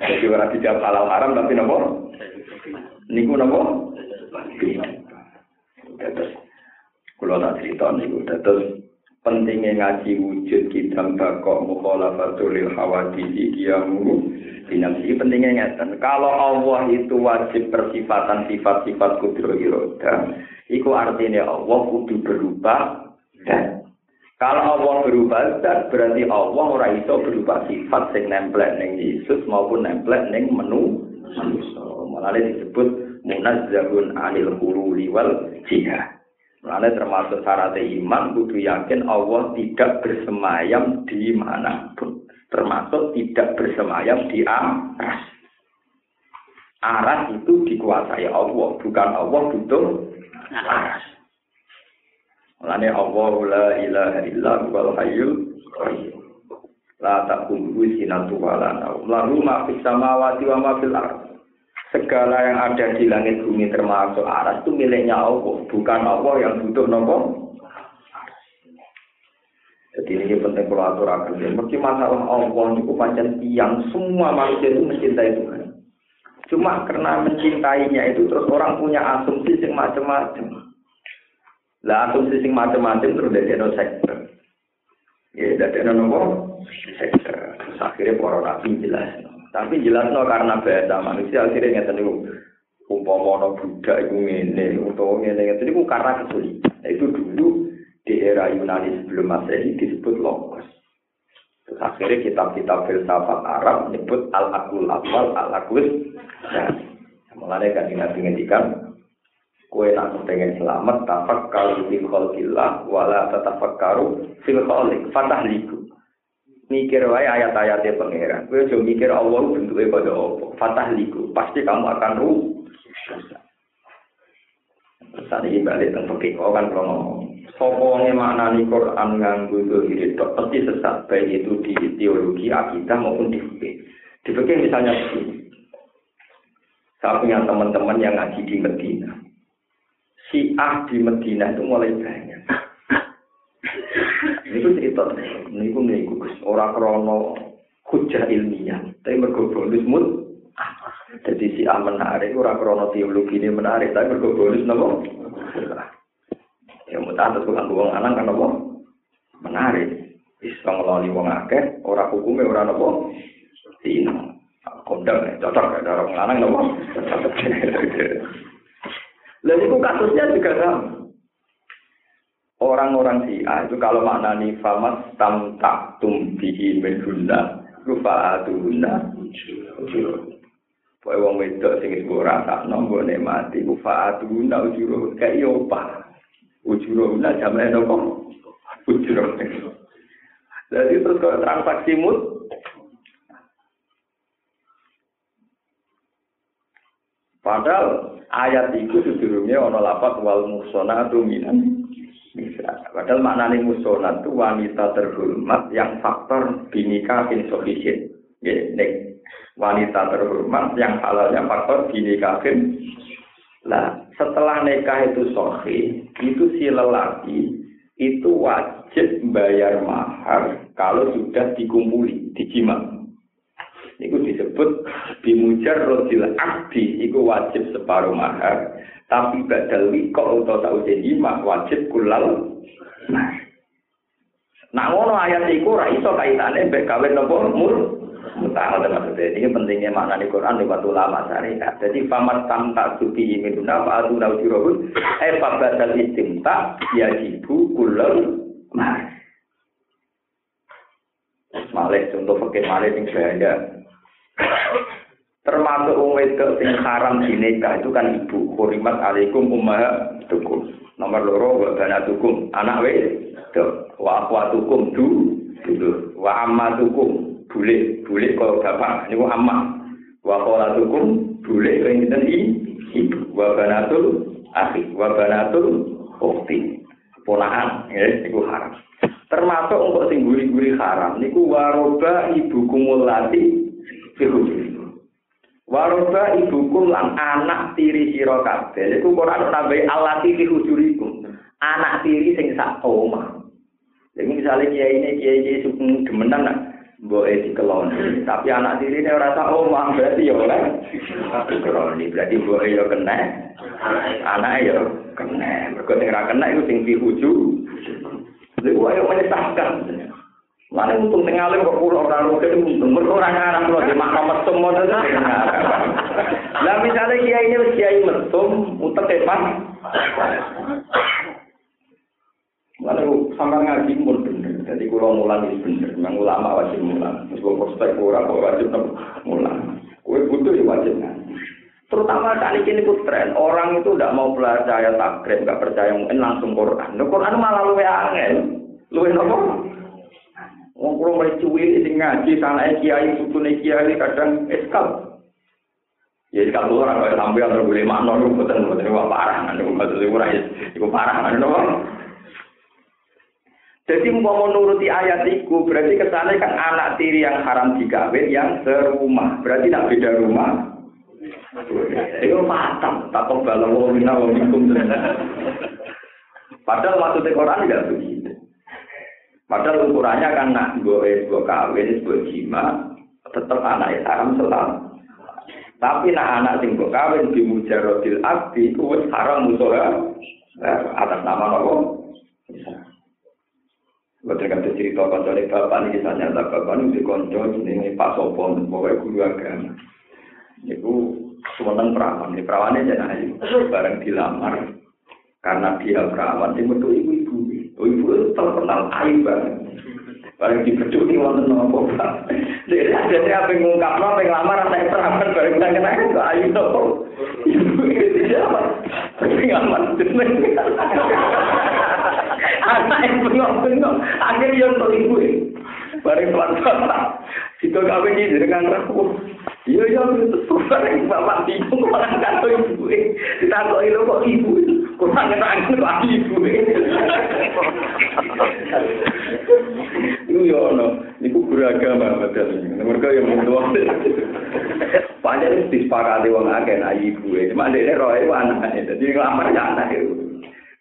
Jadi ora dijawab halal haram tapi nopo? Niku nopo? Terus kula tak cerita niku terus pentingnya ngaji wujud kita bakok mukhalafatul hawadisi kiamu dinamsi pentingnya ngeten kalau Allah itu wajib persifatan sifat-sifat kudro iroda iku artinya Allah kudu berubah dan kalau Allah berubah zat berarti Allah ora iso berubah sifat sing nemplek ning Yesus maupun nemplek ning menu manusia. Malah disebut munazzahun anil hululi wal jihad. Malah termasuk syarat iman kudu yakin Allah tidak bersemayam di mana pun. Termasuk tidak bersemayam di aras. Aras itu dikuasai Allah, bukan Allah butuh aras. Mulane Allah la ilaha illa huwal hayyul qayyum. La taqumu sinatu wala naum. Lahu fis samawati wa ma fil ardh. Segala yang ada di langit bumi termasuk aras itu miliknya Allah, bukan Allah yang butuh nopo. Jadi ini penting kalau aturakan. Mesti masalah Allah itu macam tiang semua manusia itu mencintai Tuhan. Cuma karena mencintainya itu terus orang punya asumsi yang macam-macam. Lah asumsi sing macam-macam terus dari no sektor. Ya dari no nopo sektor. Terus akhirnya para nabi jelas. Tapi jelas no karena beda manusia akhirnya niku umpama ana budak iku ngene utawa ngene ngeten niku karena kesulitan. Nah, itu dulu di era Yunani sebelum Masehi disebut logos. Terus akhirnya kitab-kitab filsafat Arab menyebut al-akul awal, al-akul. Nah, mulanya kan Nabi ngendikan kue nak pengen selamat tafakkaru fil khalqillah wala tatafakkaru fil khaliq fatah liku. Mikir wae ayat-ayatnya pangeran. Kue coba mikir Allah bentuknya pada apa? Fatah liku pasti kamu akan ruh. Saat ini balik tentang fikih kan kalau ngomong. Sopongnya maknani Quran nganggu itu itu pasti sesat baik itu di teologi akidah maupun di fikih. Di fikih misalnya begini, saya punya teman-teman yang ngaji di Medina. Si Ah di Medina itu mulai banyak. Ini tuh cerita, ini nih gugus orang krono hujah ilmiah, tapi mergo bonus mut. Jadi si A menarik, orang krono teologi ini menarik, tapi mergo bonus nopo. Ya mudah terus bukan wong lanang kan apa? Menarik. Bisa ngeloni wong akeh, ora hukume ora napa? Dino. Kondang cocok ya orang lanang napa? Lalu itu kasusnya juga sama. Orang-orang Syiah itu kalau maknani famas tam tak tum bihi meduna rupa aduna. Pokoknya wong wedok sing ibu rasa nombo nek mati rupa aduna ujuro kayak iopa ujuro na jamai nopo ujuro. Jadi terus kalau transaksi mut Padahal ayat itu sedurungnya ono lapat wal musona itu minan. Padahal maknanya musona itu wanita terhormat yang faktor binika. Ya, nek wanita terhormat yang halalnya faktor dinikahin. Nah, setelah nikah itu sohi, itu si lelaki itu wajib bayar mahar kalau sudah dikumpuli, dijima. Itu disebut bimujar rodil abdi, itu wajib separuh mahar. Tapi badal wiko atau tahu jima wajib kulal mahar. Nah, ngono ayat iku ora iso kaitane mbek kawin nopo mur mutah maksudnya ini pentingnya makna di Quran lewat ulama syariat. Jadi famat tamta suki minuna fa atu nau jirobun eh fabadal istimta yajibu kulal mas. Malik contoh pakai malik yang saya <coughs> termasuk wong wedok sing haram dinikah itu kan ibu. Hurimat alaikum tukum. Nomor loro wa banatukum. Anak wedok. Wa akhwatukum du dulu wa ammatukum bule bule kalau bapak. Niku amma. Wa qala tukum bule kang ngeten ibu. Wa banatul akhi. Wa banatul ukhti ponakan ya niku haram. Termasuk untuk sing guri-guri haram niku waroba ibu kumulati fihujuri waroba ibukum lan anak tiri sira kabeh. Iku Quran nambahi alati fihujurikum anak tiri sing sak omah. Jadi misalnya kiai ini kiai kiai suku demenan Boe dikeloni, tapi anak tiri ini rasa omah berarti ya oleh. Dikeloni, berarti boe ya kena, anak ya kena, mereka sing kena itu sing dihuju, jadi ayo menyesatkan. Mana untung sing alim kok pulau orang rugen untung, orang ngarang loh di makam mesum model Lah misalnya kiai ini kiai mesum, utek tepan, Lalu sampai ngaji pun bener. Jadi kalau mulan itu bener. Memang ulama wajib mulan. Meskipun prospek orang wajib mulan. Kue butuh ya wajib. Terutama kali ini pun tren. Orang itu tidak mau percaya takrib, nggak percaya mungkin langsung Quran. Nah, Quran malah luwe angin. Luwe nopo? Wong kulo mulai cuwi sing ngaji sana kiai sutune kiai kadang eskal. Ya eskal orang kalau sampai atau boleh makna lu betul betul parah, anu betul itu itu parah, anu Jadi mau menuruti ayat itu berarti ke sana kan anak tiri yang haram dikawin yang serumah. Berarti tidak beda rumah. Itu matang. Tak balau mina wamikum. Padahal maksudnya Quran tidak begitu. Padahal ukurannya kan nak gue gue kawin, gue jima, tetap anak haram selalu. Tapi nak anak sing gue kawin di mujarodil abdi, itu haram musuh atas nama apa? Bukan kata cerita kancane bapak ini kisah nyata bapak ini di konco ini Pak Sopo pokoknya guru agama. Itu semenang perawan, ini perawannya jangan ayu, bareng dilamar karena dia perawan metu ibu ibu, ibu itu terkenal ayu banget. Bareng dipercuk nih wonten nopo. Jadi ada apa ngungkap nopo lamar anak perawan bareng kita kena itu ayu nopo. Ibu itu siapa? Tapi aman anak yang bengok-bengok akhirnya yang ibu bareng bapak situ kawin ini dengan rapuh iya iya itu bareng bapak bingung orang kata ibu kita kok itu kok ibu kurang kenangan kok ibu. Itu ya no. Itu beragama betul. Mereka yang mentua. Banyak disepakati wong akeh ibu. Cuma dia roh itu anaknya jadi ngelamar anak itu.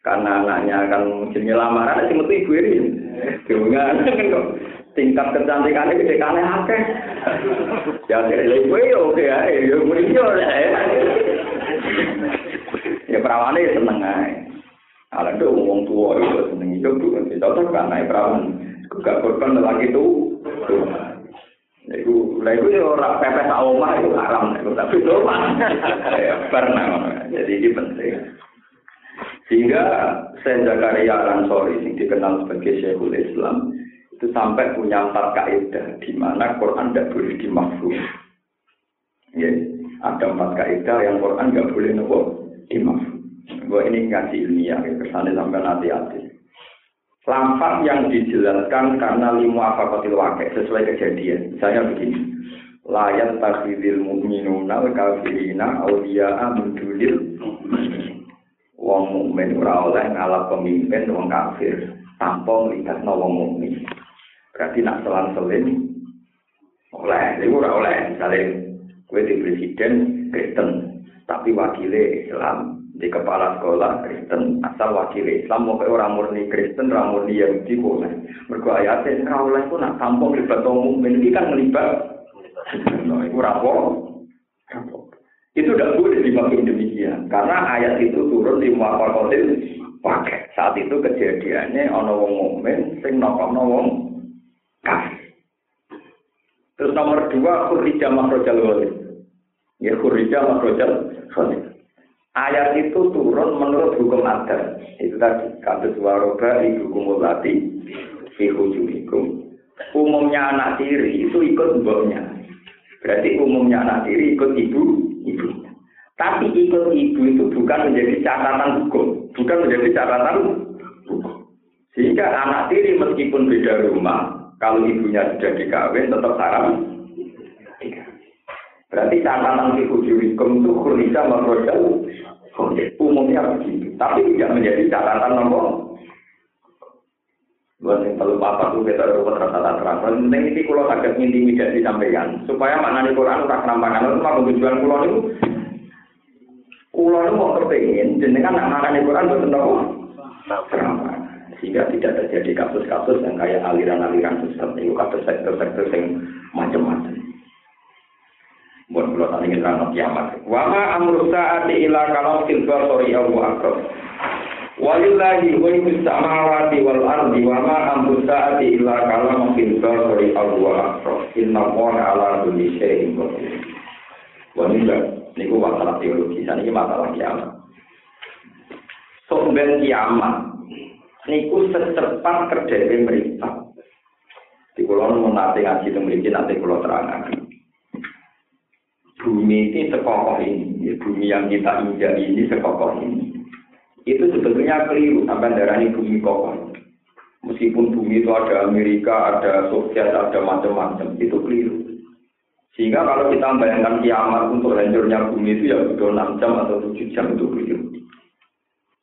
Karena anaknya akan jenis lamaran si metu ibu ini. Dengan kok tingkat kecantikannya gede kane akeh. Ya kira ibu ya oke ya ya muni yo ya perawane ya seneng ae ala do wong tua itu seneng itu tuh tahu kan naik perawan gak korban lagi tuh Iku, lah iku ya ora pepes omah itu haram, tapi itu <laughs> ya pernah. Jadi ini penting. Sehingga Sayyid Zakaria Ansori yang dikenal sebagai Syekhul Islam itu sampai punya empat kaidah di mana Quran tidak boleh dimafhum. Ya, ada empat kaidah yang Quran nggak boleh nopo dimafhum. Gue ini ngaji ilmiah, ya, kesannya sampai hati-hati. Lampak yang dijelaskan karena limu apa kotil wakil sesuai kejadian. Misalnya begini, layan takhidil mu'minuna wa kafirina awliya'a min wong mukmin ora oleh pemimpin wong kafir tanpa melibatno wong mukmin. Berarti nak selang seling oleh, itu ora oleh. misalnya gue di presiden Kristen, tapi wakilnya Islam di kepala sekolah Kristen asal wakil Islam mau orang murni Kristen orang murni Yahudi boleh mergo ayatnya kau lah itu nak tampung libat umum ini kan melibat nah, <laughs> itu rapor itu tidak boleh dimaksud demikian karena ayat itu turun di muafakotil pakai. Saat itu kejadiannya ono wong mukmin sing nokono wong kafir. Terus nomor dua kurija makrojal walid ya kurija makrojal Ayat itu turun menurut hukum adat. Itu tadi kasus waroba ibu kumulati fi hukum. Umumnya anak tiri itu ikut mboknya. Berarti umumnya anak tiri ikut ibu, ibu. Tapi ikut ibu itu bukan menjadi catatan hukum, bukan menjadi catatan hukum. Sehingga anak tiri meskipun beda rumah, kalau ibunya sudah dikawin tetap haram. Berarti catatan fi hukum itu khulisa makrodal umumnya begitu. Tapi tidak menjadi catatan nomor. Buat yang perlu apa tuh kita rupa rata terang. Penting ini kalau agak intimidasi disampaikan supaya makna di Quran tak nampakan itu mau tujuan pulau itu. Pulau itu mau kepingin, jenengan nak makan di Quran betul nopo. Sehingga tidak terjadi kasus-kasus yang kayak aliran-aliran sesat itu kasus sektor-sektor yang macam-macam. Buat kalau tadi kita nak kiamat. Wama amru saati ila kalau silva sorry Abu Akbar. Walillahi ghaibu samawati wal ardi wa ma amru saati illa kalam silva sorry Abu Akbar. Inna Allah ala kulli syai'in qadir. Wah ini niku masalah teologi, ini masalah kiamat. Somben kiamat niku secepat kerja mereka. Di pulau nanti ngaji itu nanti pulau terangan bumi ini sekokoh ini, ya, bumi yang kita injak ini sekokoh ini. Itu sebetulnya keliru sampai darah ini bumi kokoh. Meskipun bumi itu ada Amerika, ada Soviet, ada macam-macam, itu keliru. Sehingga kalau kita membayangkan kiamat untuk hancurnya bumi itu ya butuh 6 jam atau 7 jam itu keliru.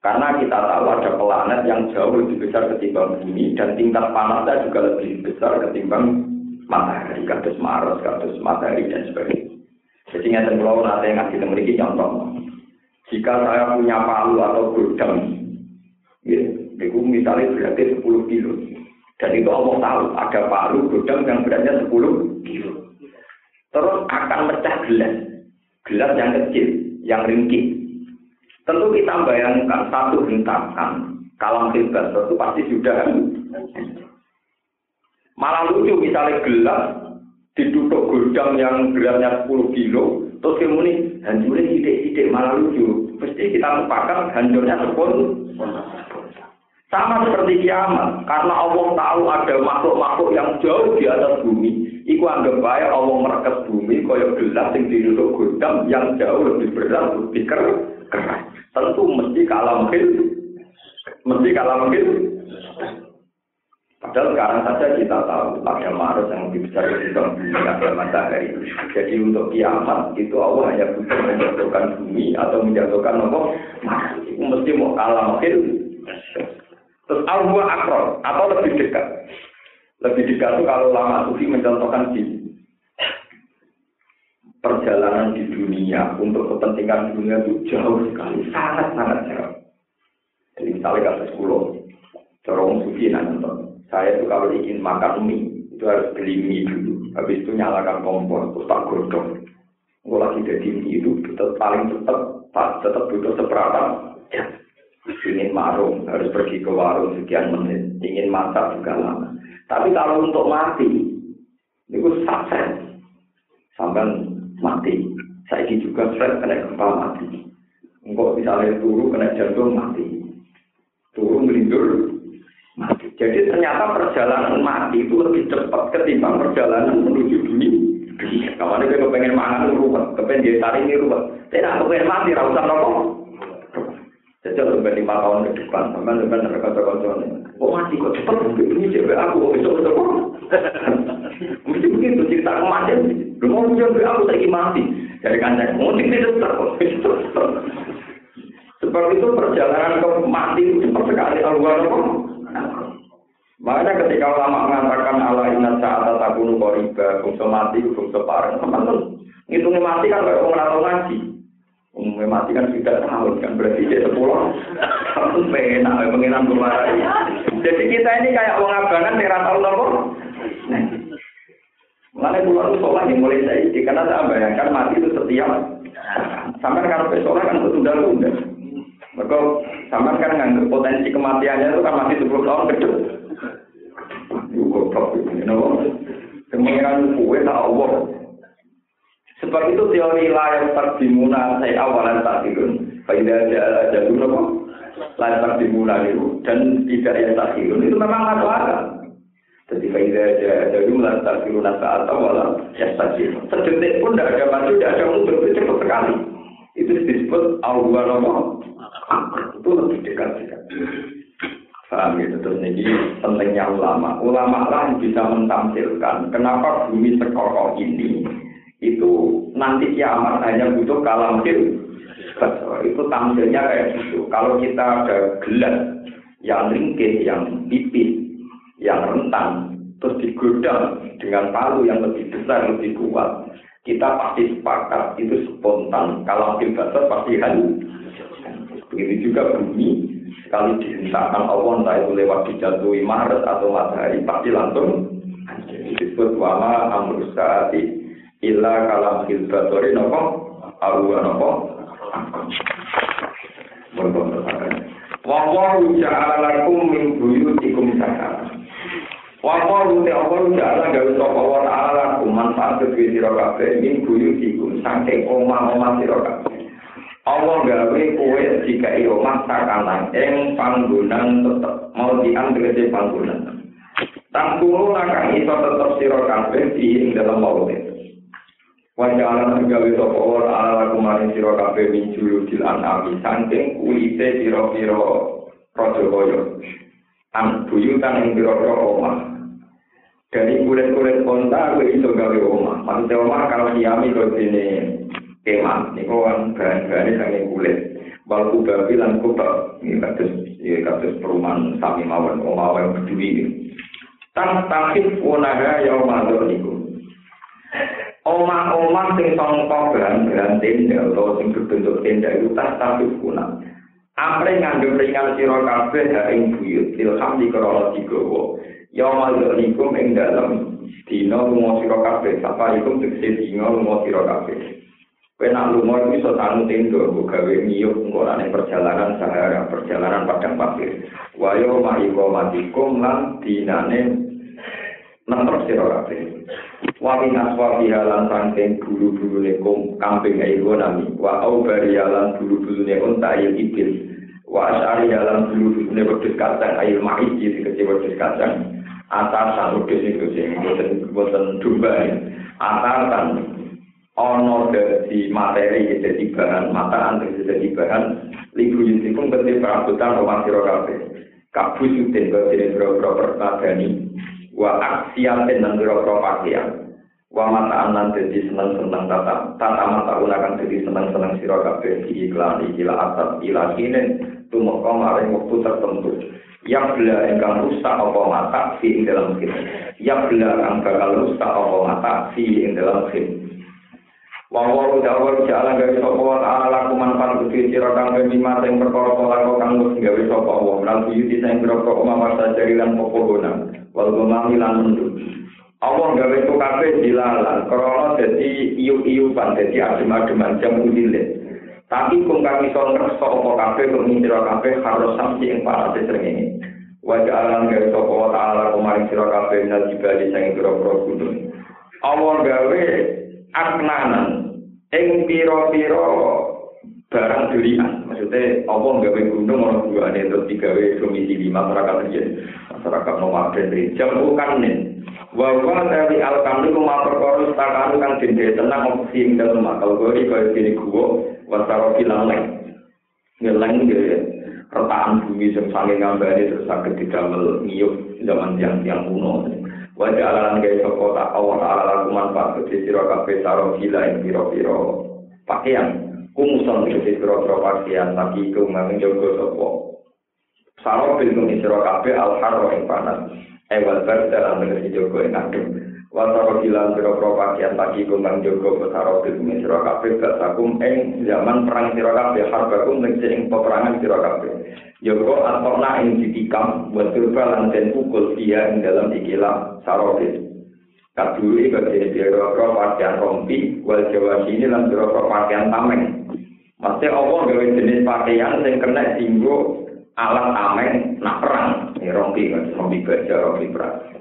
Karena kita tahu ada planet yang jauh lebih besar ketimbang bumi dan tingkat panasnya juga lebih besar ketimbang matahari, kados Mars, kados matahari dan sebagainya. Jadi nggak pulau nanti ngasih memiliki contoh. Jika saya punya palu atau gudang, ya, itu misalnya beratnya 10 kilo. Dan itu Allah tahu ada palu gudang yang beratnya 10 kilo. Terus akan pecah gelas. Gelas yang kecil, yang ringkih. Tentu kita bayangkan satu hentakan kalam hebat itu pasti sudah malah lucu misalnya gelas ditutup gudang yang beratnya 10 kilo, terus kemudian hancurnya sidik-sidik malah lucu. Pasti kita sepakat hancurnya sepun. Sama seperti kiamat, karena Allah tahu ada makhluk-makhluk yang jauh di atas bumi. Iku anggap baik Allah merekes bumi, koyok gelas yang ditutup gudang yang jauh lebih berat, lebih keras. Tentu mesti kalah mungkin, mesti kalah mungkin. Padahal sekarang saja kita tahu ada Mars yang lebih besar ketimbang bumi ada matahari. Jadi untuk kiamat itu Allah hanya butuh menjatuhkan bumi atau menjatuhkan apa? Itu mesti mau kalah mungkin. Terus Allah akron atau lebih dekat. Lebih dekat itu kalau lama sufi mencontohkan di perjalanan di dunia untuk kepentingan dunia itu jauh sekali, sangat sangat jauh. Jadi misalnya kasus pulau, corong sufi nanti saya itu kalau ingin makan mie, itu harus beli mie dulu. Habis itu nyalakan kompor, terus tak godong. Gue lagi jadi mie itu tetap paling cepat, tetap butuh seperempat Ya. Ingin marung, harus pergi ke warung sekian menit. Ingin masak juga lama. Tapi kalau untuk mati, itu sukses. Sampai mati. Saya juga stres kena gempa mati. Enggak misalnya turun kena jantung mati. Turun melindur. Jadi ternyata perjalanan mati itu lebih cepat ketimbang perjalanan menuju dunia. Kamu ini kepengen mangan ruwet, kepengen tarik ini ruwet. Tidak kepengen mati, rasa rokok. Jadi sampai lima tahun ke depan, sampai sampai sampai kata kata Oh mati kok cepat, ini cewek aku kok besok besok. Mesti begitu cerita kemarin. Lu mau cewek aku lagi mati. Dari kancing, mau tidak terus. Sebab itu perjalanan ke mati itu cepat sekali. Kalau Makanya ketika ulama mengatakan ala inna sa'ata takunu qoriba, bungsa mati, bungsa parang, teman-teman. Itu mati kan kayak orang atau ngaji. Umumnya mati kan sudah tahun kan berarti dia sepuluh tahun penak pengiran kemarin. Jadi kita ini kayak orang abangan yang tahu nopo. Mulai itu sholat yang mulai saya karena saya bayangkan mati itu setiap sampai kalau sholat kan tertunda-tunda. Mereka sama kan nganggap potensi kematiannya itu kan masih 10 tahun ke depan. Goblok ini, nopo. Kemengiran kue tak Allah. Sebab itu teori layar terdimuna saya awalan tak dirun. Faidah jadu nopo. Layar terdimuna itu dan tidak yang tak itu memang masuk akal. Jadi faidah jadu layar terdimuna saat awalan ya tak. Sedetik pun tidak ada maju, tidak ada mundur, itu cepat sekali. Itu disebut Allah nopo. Itu lebih dekat sekali. Paham gitu terus ini pentingnya ulama. Ulama lah yang bisa mentampilkan kenapa bumi sekokoh ini itu nanti kiamat hanya butuh kalam itu tampilnya kayak gitu. Kalau kita ada gelas yang ringkih, yang pipih, yang rentang, terus digodam dengan palu yang lebih besar, lebih kuat, kita pasti sepakat itu spontan. Kalau basah pasti halu. Begitu juga bumi sekali dihentakkan Allah entah itu lewat dijatuhi Maret atau matahari pasti langsung disebut wama amrus saati illa kalam hilbatori nopo awa nopo Wawahu ja'ala lakum min buyutikum sakara. Wawahu ta'ala ja'ala gawe sapa wa ta'ala lakum manfaat kedue sira kabeh min buyutikum saking omah-omah sira kabeh. Allah gawe kue jika iyo masa kanan ing panggunan tetep mau diambil panggunan. Tangkulu nakang iso tetep siro kabeh di ing dalam maut Wajalan gawe sapa ora ala kumarin siro kabeh min juludil anami saking kulite siro-siro raja kaya. An buyutan ing pira-pira omah. Dari kulit-kulit onta gue iso gawe omah. Maksudnya omah kalau diami ini kemah niku kan bahan-bahane saking kulit. Wal kubabi lan kubab ini kados ya kados perumahan sami mawon omah yang berdui tan takif unaha ya mador niku. Omah-omah sing sangka bahan-bahan tenda atau sing berbentuk tenda itu tas takif kuna. Apre ngandung ringan kabeh ha ing buyut. Ilham di krana digawa. Ya mador niku ing dalem dina lunga sira kabeh. Sapa iku tegese dina lunga sira kabeh Kowe nak lunga iso tanu tendo gawe ngiyup perjalanan sahara, perjalanan padang pasir. Wayo mahiko matikum lan dinane nemper sira kabeh. Wa min aswa bihalan sangking bulu-bulune kambing ayo nami. Wa au barialan bulu-bulune unta ayo ibil. Wa asari jalan bulu-bulune wedhus kacang ayo mais iki kece wedhus kacang. Atasan wedhus iku sing boten boten domba. Atasan ono dari materi jadi bahan mata antri jadi bahan libu pun ketika perabotan rumah siro kafe kabu sutin ke sini bro-bro pertagani wa aksiatin dan bro-bro pakaian. Wa mata anan jadi seneng-seneng tata tata mata unakan jadi seneng-seneng siro kafe di iklan ikila atas ila kini tumeka maring waktu tertentu. Yang bela engkang rusak apa mata si dalam kini yang bela engkang rusak apa mata si dalam kini Wawal dawal jalan gawe sapa wa ta'ala laku manfaat kudu sira kang lima sing perkara laku kang wis gawe sapa wa. Lan buyuti sing perkara omah sajari lan popohonan wal gomami lan mendut Allah gawe itu kabeh dilalan. Krana dadi iyu-iyupan dadi adem-ademan jam udile. Tapi kung kami iso ngerasa apa kabeh kung sira kabeh harus samsi ing parate srengenge. Wajah alam gawe sapa wa ta'ala kumaring sira kabeh nal jibali sing pira-pira gunung. Allah gawe aknanan ing pira-pira barang durian maksudnya apa gawe gunung ana buane terus digawe domisili masyarakat riyen masyarakat nomaden jam bukan nih. Wa wa dari al kamli kuma perkara setakan kang dende tenang opsi ing dalem akal gori kaya dene guwa wasaro kilang ngeleng gitu retakan bumi sing saking ngambane terus saged didamel ngiyup zaman yang yang kuno wajah alalan kayak sokot tak awal alalan kuman pas kecil siro kafe taro gila yang piro piro pakaian. Kumusan kecil siro siro pakaian tapi itu memang jago sokot saro pintu siro kafe alhar roh yang panas. Ewal ber dalam negeri jago yang ngadu Wasaro bilang piro-piro pakaian pagi kumbang jogo besaro bilmi siro kabeh basakum ing zaman perang siro kabeh harbakum ning ing peperangan siro kabeh. Jogo atokna ing ditikam buat turba den pukul dia ing dalam ikilah sarobil. Kaduri bagi piro-piro pakaian rompi wal jawa sini lan piro-piro pakaian tameng. Maksudnya Allah gawe jenis pakaian yang kena tinggu alat tameng nak perang. Ini rompi, rompi baja, rompi perang.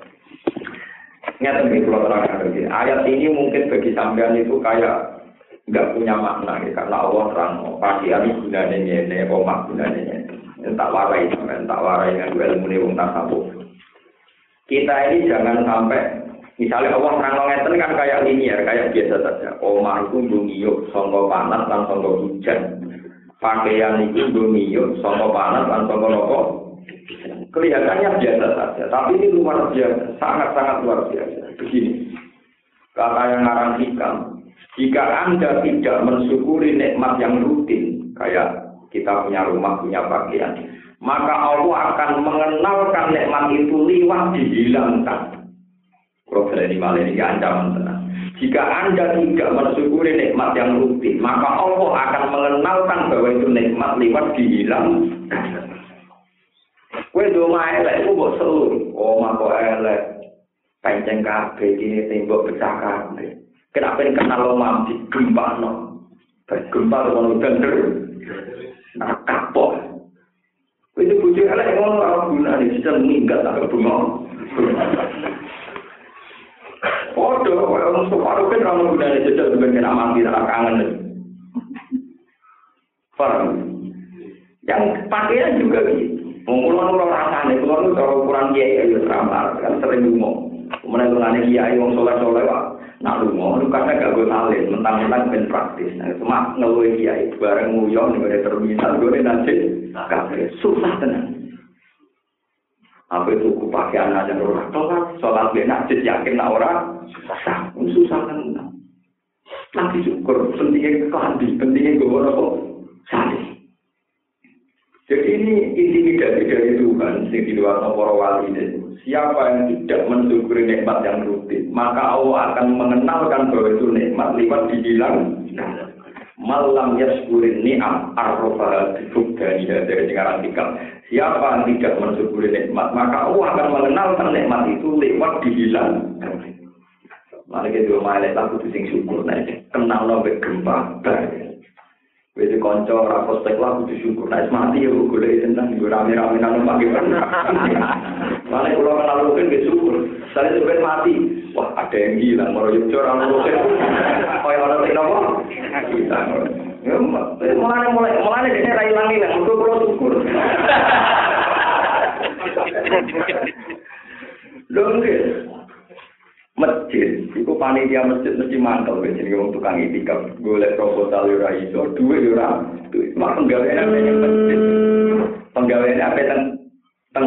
Ingat ini kalau terang Ayat ini mungkin bagi sampean itu kayak nggak punya makna ya, karena Allah terang pakaian gunanya ini, omak gunanya ini. Tak warai sampean, tak warai dengan ilmu wong tasawuf. Kita ini jangan sampai Misalnya Allah terang ngeten kan kayak linier, kayak biasa saja. Omar itu dungiyo, songko panas dan songko hujan. Pakaian itu dungiyo, songko panas dan songko nopo Kelihatannya biasa saja, tapi ini luar biasa, sangat-sangat luar biasa. Begini, kata yang ngarang hikam, jika Anda tidak mensyukuri nikmat yang rutin, kayak kita punya rumah, punya pakaian, maka Allah akan mengenalkan nikmat itu liwat dihilangkan. Kalau ini malah ini ancaman tenang. Jika Anda tidak mensyukuri nikmat yang rutin, maka Allah akan mengenalkan bahwa itu nikmat liwat dihilangkan. Kue doma elek, ku mbok selu. Oh, mako elek. Penceng kabeh iki tembok pecah kabeh. Kenapa kenal lo mampi gempa no? Gempa lo mau bener. Nah, kapok. Itu bujuk elek ngono ora guna nih, bisa minggat tak bunga. Podo, orang separuh kan orang guna nih, jajal sebagai nama mati tak kangen. Paham? Yang pakaian juga gitu. Mungkin orang rasanya, kalau itu kalau ukuran kiai ya terampar, kan sering ngomong. Kemudian itu nanti kiai wong soleh soleh pak, nak ngomong, itu karena gak gue salin, mentang-mentang ben praktis. Nah, cuma ngeluhin kiai, bareng nguyong nih gue terminal, gue nanti kafe susah tenang. Apa itu ku pakai anak yang orang kan, sholat benak, yakin nak orang susah, susah tenang. Nanti syukur, pentingnya kelambi, pentingnya gue kok salih. Jadi ini intimidasi dari Tuhan yang di luar para wali. Siapa yang tidak mensyukuri nikmat yang rutin, maka Allah akan mengenalkan bahwa itu nikmat lewat dibilang malam yaskurin ni'am arrofa dari sekarang tiga. Siapa yang tidak mensyukuri nikmat, maka Allah akan mengenalkan nikmat itu lewat dibilang. Mari kita mulai lagu sing syukur, nah, kenal nabe gempa, Wis kanca ora prospek lah kudu syukur. Nek mati ya golek tentang yo rame-rame nang pagi pernah. Mane kula kenal rugen ge syukur. Sale sampe mati. Wah, ada yang hilang moro yo ora rugen. Kaya ora sing nopo? Kita. Ya, mulane mulai mulane dene ra ilang ilang, mergo kula syukur. <laughs> Lho nggih, masjid iku panitia masjid mesti mantel wis. Jenenge wong tukang itikaf golek proposal ora iso duwe ora. Duwe mak penggawean apa yang masjid? Penggawean apa teng teng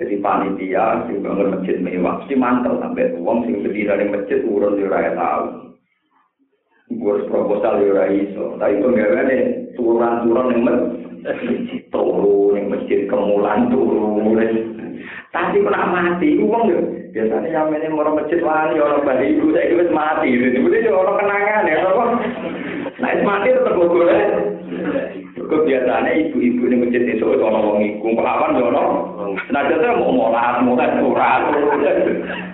jadi panitia sing bangun masjid mewah mesti mantel sampai wong sing berdiri dari masjid urun ora tahu gue proposal ora iso. Tapi penggaweane turun-turun ning masjid turu ning masjid kemulan turu tapi pernah mati uang yo biasanya yang ini mau masjid wani orang bali ibu saya itu mati. Itu orang kenangan ya apa? Nah mati tetap boleh Kok biasanya ibu-ibu ini masjid itu orang wong iku. Yo ono nah jadi mau molat molat surat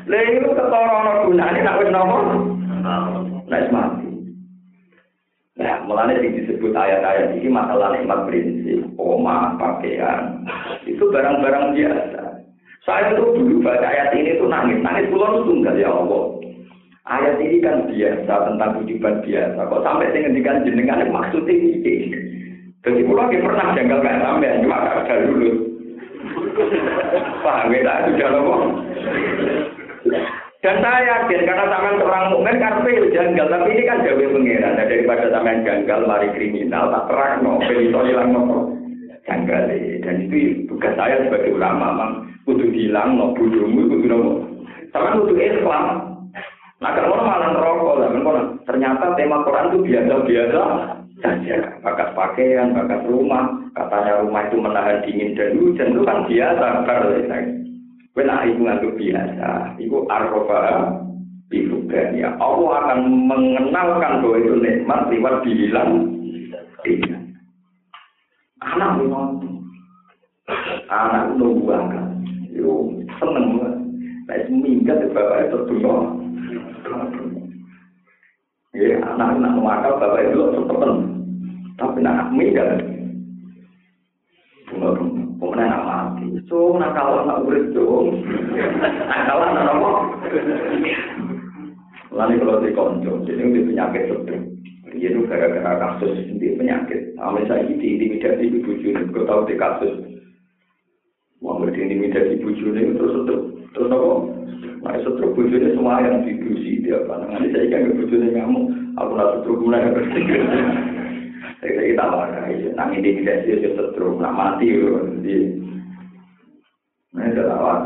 lha itu ketara ono gunane nek wis nopo nek mati. Nah, mulanya disebut ayat-ayat ini masalah nikmat prinsip, oma, pakaian, itu barang-barang biasa. Saya itu dulu baca ayat ini tuh nangis, nangis pulau itu tunggal ya Allah. Ayat ini kan biasa tentang kehidupan biasa. Kok sampai dengan ngendikan jenengan maksudnya ini. Jadi pulau lagi pernah janggal kayak sampai cuma gak dulu. Paham ya? Sudah loh. Dan saya yakin karena sampean seorang mukmin karpe janggal, tapi ini kan jauh pengiran. Nah, daripada sampean janggal mari kriminal tak terang no, hilang no janggal. Dan itu tugas saya sebagai ulama, mang kudu hilang no bodohmu kudu nopo? Sama kudu Islam. Nah kalau malah rokok lah ternyata tema Quran itu biasa-biasa saja. Bakat pakaian bakat rumah. Katanya rumah itu menahan dingin dan hujan. Itu kan biasa Wena iku ngantuk biasa, iku arrofa bifukan ya. Allah akan mengenalkan bahwa itu nikmat lewat bilang tidak. Anak memang anak nunggu akan. Yo seneng. Nah, minggat bapak itu dulu. Ya, anak anak makal bapak itu tepen. Tapi nak minggat. Pemenang nak mati. So, nakal nak urip dong. Nakal nak apa? Lalu kalau di konco, jadi di penyakit. Dia itu gara-gara kasus di penyakit. Amin saya di intimidasi ibu juni. Kau tahu di kasus. Mau diintimidasi bujuni itu terus setruk. Terus apa? Mari setruk bujuni semua yang dibuji dia apa? Nanti saya ikan ke bujuni kamu, aku nak setruk guna yang bersikir. Saya kita tawar aja. Nang intimidasi itu setruk, nak mati. Nah, itu tawar.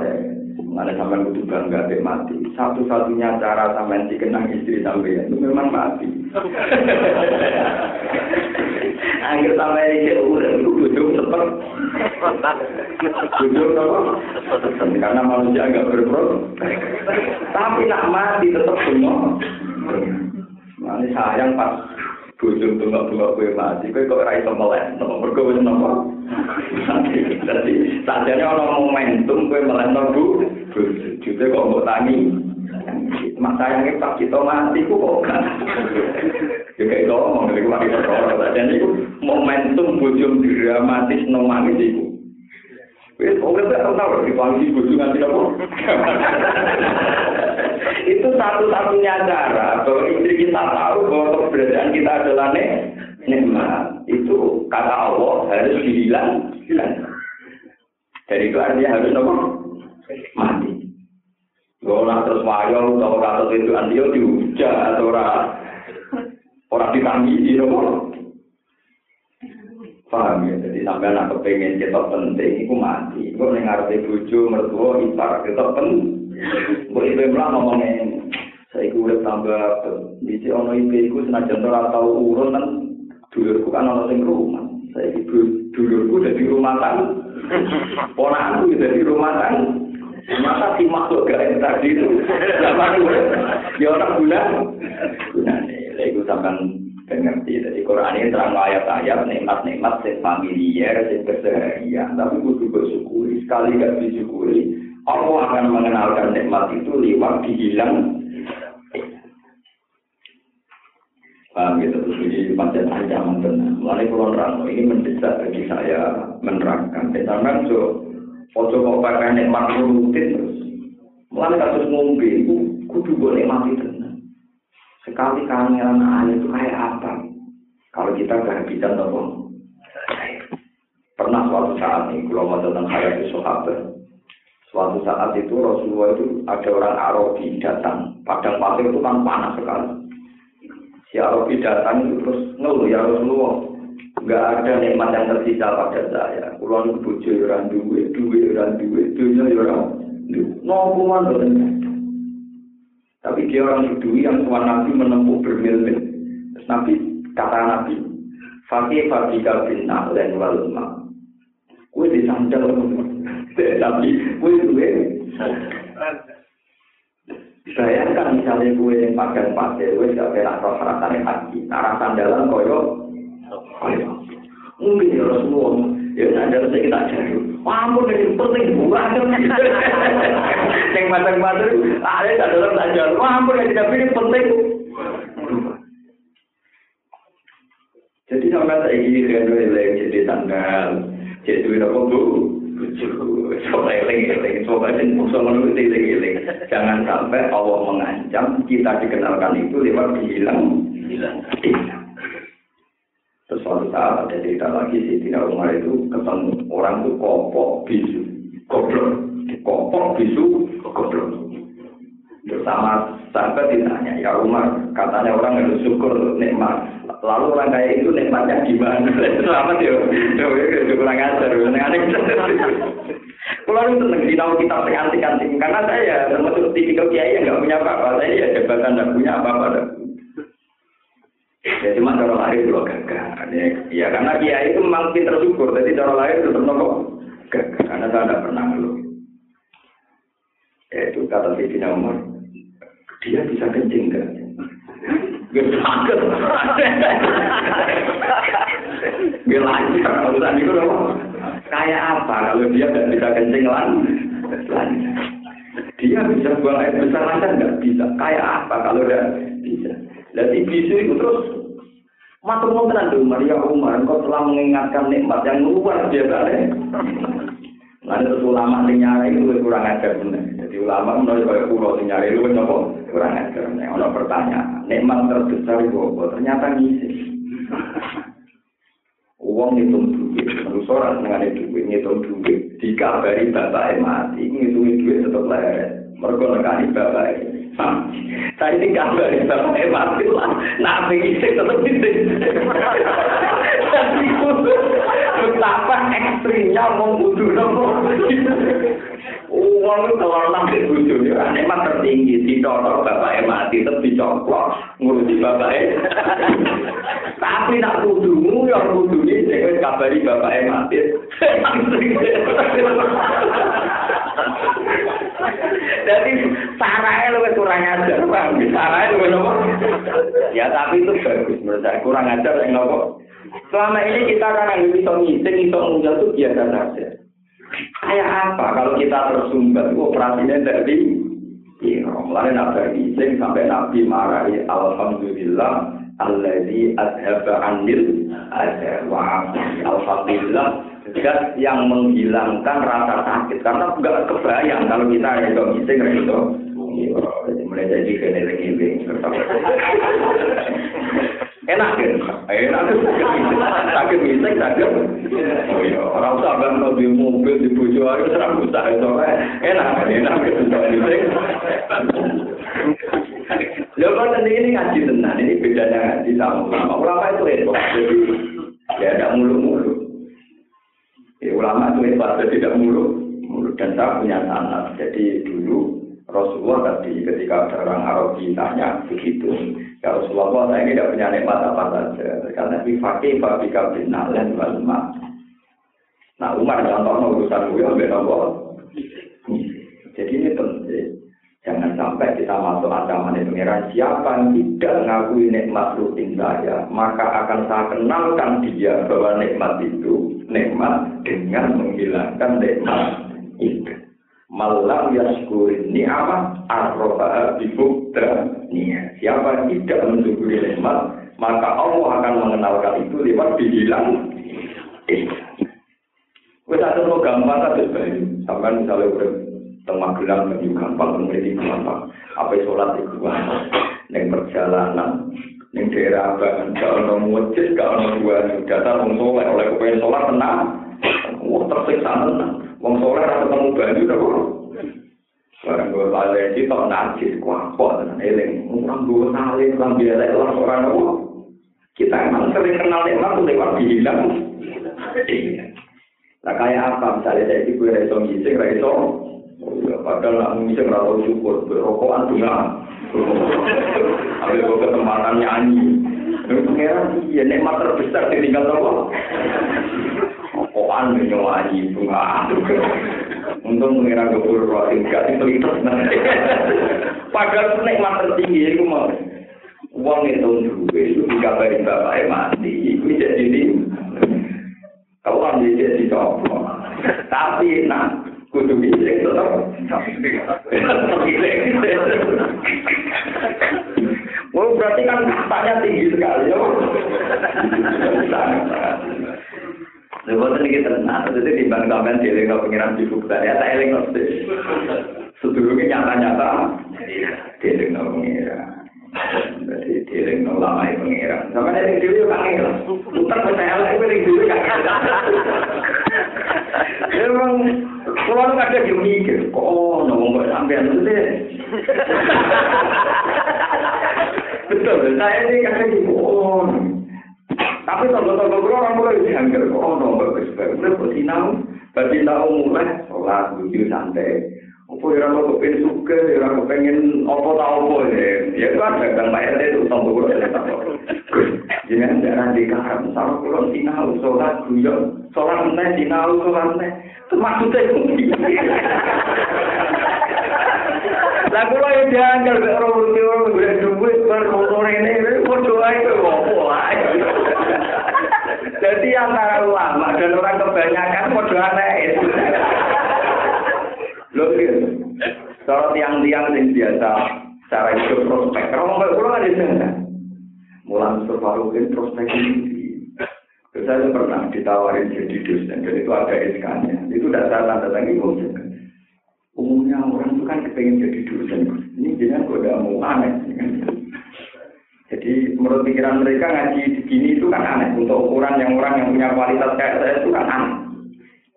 Mana sampai butuh bangga be mati. Satu-satunya cara sampai dikenang istri sampai itu memang mati. Akhir sampai ini udah itu butuh cepet. Butuh apa? Karena manusia agak berpro. Tapi nak mati tetap semua. Mana sayang pas bujung tunggal tunggal kowe mati, kue kok ora semelek, nopo Mergo wis napa? jadi sajane ono momentum kue melek nopo, jute kok mbok tangi, mak sayangnya pak kita mati ku kok kan, juga itu ngomong dari kemarin terkorok, sajane momentum bojo dramatis nomanis ibu, Itu satu-satunya cara bahwa istri kita tahu bahwa keberadaan kita adalah nikmat. Itu kata Allah harus dihilang. Jadi itu artinya harus nopo mati. Kalau terus wayo atau kata itu antio dihujat atau orang orang ditangisi nopo Paham ya? Jadi sampai anak kepengen kita penting, itu mati. Gue dengar di buju, mertua, ipar, kita penting. Gue itu yang ngomongin, saya gue tambah, di si ono ibu itu senajan tau urun kan, dulurku kan ono sing rumah. Saya ibu dulurku jadi rumah kan, ponakku jadi rumah kan. Masa si makhluk gak tadi itu, ya orang bulan. Nah, itu sampai ngerti. Jadi Quran ini terang ayat-ayat nikmat-nikmat sing familiar, sing keseharian. Tapi kudu bersyukuri. Sekali gak disyukuri, Allah akan mengenalkan nikmat itu lewat dihilang. Paham gitu, terus ini macam ancaman benar. Mulai kulon rano ini mendesak bagi saya menerangkan. Misalkan so, foto kok pakai nikmat rutin terus. Mulai kasus ngombe, itu kudu boleh mati tenang. Sekali kangelan air itu kayak apa? Kalau kita kehabisan atau Pernah suatu saat nih, kalau mau tentang hayat sahabat, suatu saat itu Rasulullah itu ada orang Arabi datang. Padang pasir itu kan panas sekali. Si Arabi datang itu terus ngeluh ya Rasulullah. Enggak ada nikmat yang tersisa pada saya. Kulon bojo orang duwe, duwe orang duwe, duwe orang duwe. Nopo mana Tapi dia orang Yudui yang Tuhan Nabi menempuh bermil-mil. Terus Nabi, kata Nabi, Fakih Fabika bin Na'len wal Ma. Kue disandal, <laughs> tapi kue duwe. Bayangkan misalnya kue yang pakai pasir, kue gak kena roh rasanya haji. Arah sandalan koyo, koyo. Mungkin ya Rasulullah, ya sandal saya kita cari. Ini penting bukan. Yang <laughs> macam-macam ada tak dalam tapi ini penting. Jadi saya ini dengan nilai jadi tanggal, jadi duit apa bu? Jangan sampai Allah mengancam kita dikenalkan itu lewat hilang, hilang, ada cerita lagi sih tidak Umar itu ketemu orang itu kopok bisu, goblok, kopok bisu, goblok. Bersama sahabat ditanya, ya Umar, katanya orang harus syukur nikmat. Lalu orang kaya itu nikmatnya gimana? <laughs> Selamat ya, ya kurang ajar, Kalau <laughs> itu seneng di tahu kita antik-antik karena saya termasuk tipikal kiai yang nggak punya apa-apa, saya ya jabatan nggak punya apa-apa. Ya cuma cara lahir itu gagah. Ya, ya karena kiai itu memang pinter syukur, jadi cara lahir tetap nopo gagah. Karena saya tidak pernah ngeluh. kata Sayyidina Umar, dia bisa kencing kan? Gak lancar. Urusan itu dong. Kayak apa kalau dia nggak bisa kencing lan? Lancar. Dia bisa buang air besar lancar nggak bisa. Kayak apa kalau dia Jadi bisu itu terus Matur nuwun tenan Umar ya Umar, engkau telah mengingatkan nikmat yang luar biasa. Lalu <laughs> terus ulama sing nyari itu kurang ajar bener. Jadi ulama menurut kaya pulau sing nyari itu nopo kurang ajar. Nek ono pertanyaan, nikmat terbesar itu apa? Ternyata ngisi. <laughs> Uang ngitung duit, terus orang senengane duit, ngitung duit, dikabari bapak mati, ngitung duit tetap leret. Mereka nekani bapak Saya ini kabari bapak mati lah, nabi isi tetap isi. Jadi betapa ekstrimnya mau butuh nopo. Uang itu kalau nanti butuh ya, emang tertinggi di contoh bapak mati tetap dicoplok ngurusi bapak Tapi nak kudumu yang kudu ini, kabari bapak mati. Jadi sarahnya lebih kurang ajar, bang. Sarahnya lebih nopo. Ya tapi itu bagus menurut saya. Kurang ajar yang nopo. Selama ini kita yang bisa ngitung, ngitung muncul itu biasa saja. Kayak apa kalau kita tersumbat, operasinya dari Iya, mulai nabi ngising sampai nabi marahi alhamdulillah alladzi adhaba anil ada wa alhamdulillah zat yang menghilangkan rasa sakit karena enggak kebayang kalau kita itu ngising itu mulai jadi kene lagi enak kan enak sakit ngising sakit. Oh iya. Orang usah bang di mobil di bojo ayo serang usah itu enak enak ngising. Lho kan ini ngaji tenan, ini bedanya ngaji sama ulama. Ulama itu repot, jadi ya ada mulu-mulu. Ya, ulama itu hebat, tidak mulu. mulu. Dan saya punya sanat. Jadi dulu Rasulullah tadi ketika orang Arab ditanya begitu. Ya Rasulullah saya ini tidak punya nikmat apa saja. Karena di fakih fabika bin nalen wal Nah Umar contoh urusan gue ambil nomor. Jadi ini penting. Jangan sampai kita masuk ancaman pengiran siapa yang tidak mengakui nikmat rutin saya, maka akan saya kenalkan dia bahwa nikmat itu nikmat dengan menghilangkan nikmat itu. Malam yaskurin ni'amah arroba bibukta niat. Siapa yang tidak mensyukuri nikmat, maka Allah akan mengenalkan itu lewat dihilang. Wes ada gampang kan sampai misalnya udah tengah gelang bagi gampang. Menjadi gampang. Apa sholat itu? Gampang neng perjalanan. Neng daerah apa gak ono masjid gak ono dua datang wong soleh oleh kepengen sholat tenang. Wah tersiksa tenang. Wong soleh rasa ketemu udah kok Barang gue balik di tau najis kuapot dan eling. Orang gue nalin orang biasa lah orang apa? Kita emang sering kenal nikmat tuh lewat dihilang. Nah kayak apa? Misalnya saya itu gue reso ngising reso padahal nak mungkin nggak syukur berokokan juga ambil kesempatan nyanyi. Pengiran iya nikmat terbesar tinggal tahu rokokan menyanyi bunga. Untung pengiran keburu roh tinggal itu itu padahal nikmat tertinggi itu mau. Uang itu duit itu dikabari bapak mati itu jadi ini kau kan jadi coba tapi nah kudu milik tetap Oh berarti kan katanya tinggi sekali ya. Lepas ini kita tenang, itu timbang sampean dieling ke pengiran di bukta, ya tak eling. Sedulurnya nyata-nyata, dieling ke pengiran. Jadi dieling ke lama pengiran. Sampai eling dulu kan eling. Putar percaya lah, eling dulu kan Emang kalau kadang dia mikir, kok ngomong kok sampean deh. Betul, saya ini gitu, oh. Tapi tonggo-tonggo gue orang mulai dianggar, kok oh, nomor. Udah kok sinau, berarti tahu mulai, sholat, lucu, santai. Apa ya orang kepengen suka, ya orang kepengen apa tau apa ya. Ya itu kan bayar itu tonggo gue. Jangan jangan dikaram, sama kulon sinau, sholat, guyon, sholat meneh, sinau, sholat meneh. Maksudnya Lah kula ya diangkel kok ora ngerti ora golek duit bar motor ini padha ae kok opo. Jadi antara ulama dan orang kebanyakan padha aneh. Lho Kalau tiang-tiang yang biasa cara hidup prospek, kalau nggak pulang ada sana. Mulan Sofaruddin prospek ini. Saya pernah ditawarin jadi dosen, dan itu ada SK-nya. Itu tidak saya tanda tangi Umumnya orang itu kan kepengen jadi dosen. Ini jangan kok mau aneh. Jadi menurut pikiran mereka ngaji begini itu kan aneh. Untuk ukuran yang orang yang punya kualitas kayak saya itu kan aneh.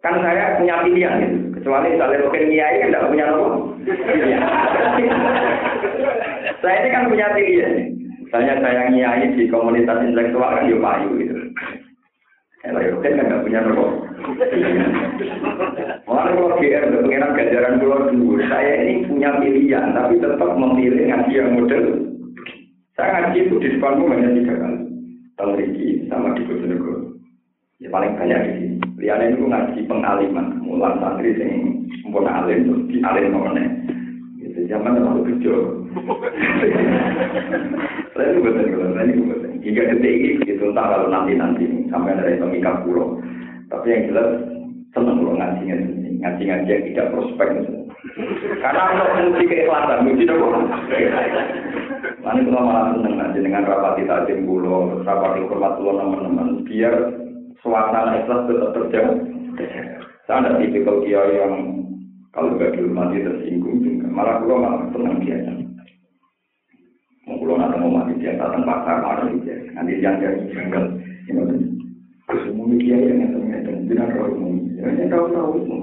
Kan saya punya pilihan gitu. Kecuali misalnya mungkin kiai kan tidak punya apa. saya ini kan punya pilihan. Misalnya saya kiai di komunitas intelektual kan ya payu gitu. Kalau ya kan nggak punya rokok. Malah kalau GR pengiran ganjaran dulu, saya ini punya pilihan, tapi tetap memilih ngaji yang model. Saya ngaji itu di depanmu hanya tiga kali. Tahun ini sama di Bojonegoro. Ya paling banyak di sini. Liane itu ngaji pengaliman, mulan santri sing sempurna alim terus di alim mana. Itu zaman terlalu. Saya itu betul kalau itu betul. Hingga detik itu entah kalau nanti nanti sampai dari pemikat pulau. Tapi yang jelas senang kalau ngaji ngaji ngaji yang tidak prospek. Karena untuk menguji keikhlasan, menguji apa? Nanti kalau malah senang ngaji dengan rapat di tajim pulau, rapat hormat pulau teman-teman, biar suasana ikhlas tetap terjaga. Saya tipikal kiai yang kalau nggak dihormati tersinggung juga. Malah kalau malah tenang biasa. Mau pulau nanti mau mati biasa tempat pasar marah biasa. Nanti yang jadi janggal. Ini semua kiai yang ngerti. Tidak tahu umum. Ya tahu tahu umum.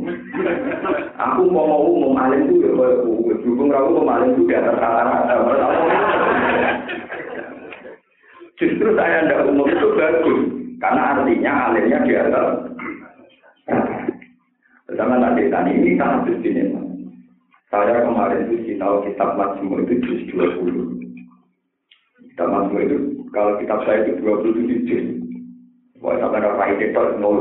Aku mau mau umum alim itu ya kalau aku dukung umum alim itu di rata-rata. Justru saya tidak umum itu bagus. Karena artinya alimnya di atas. Sama tadi tadi ini sangat begini. Saya kemarin itu tahu kitab Majmu itu juz 20. Kitab Majmu itu kalau kitab saya itu 27 juz. Wah, sampai ada faedah itu nol.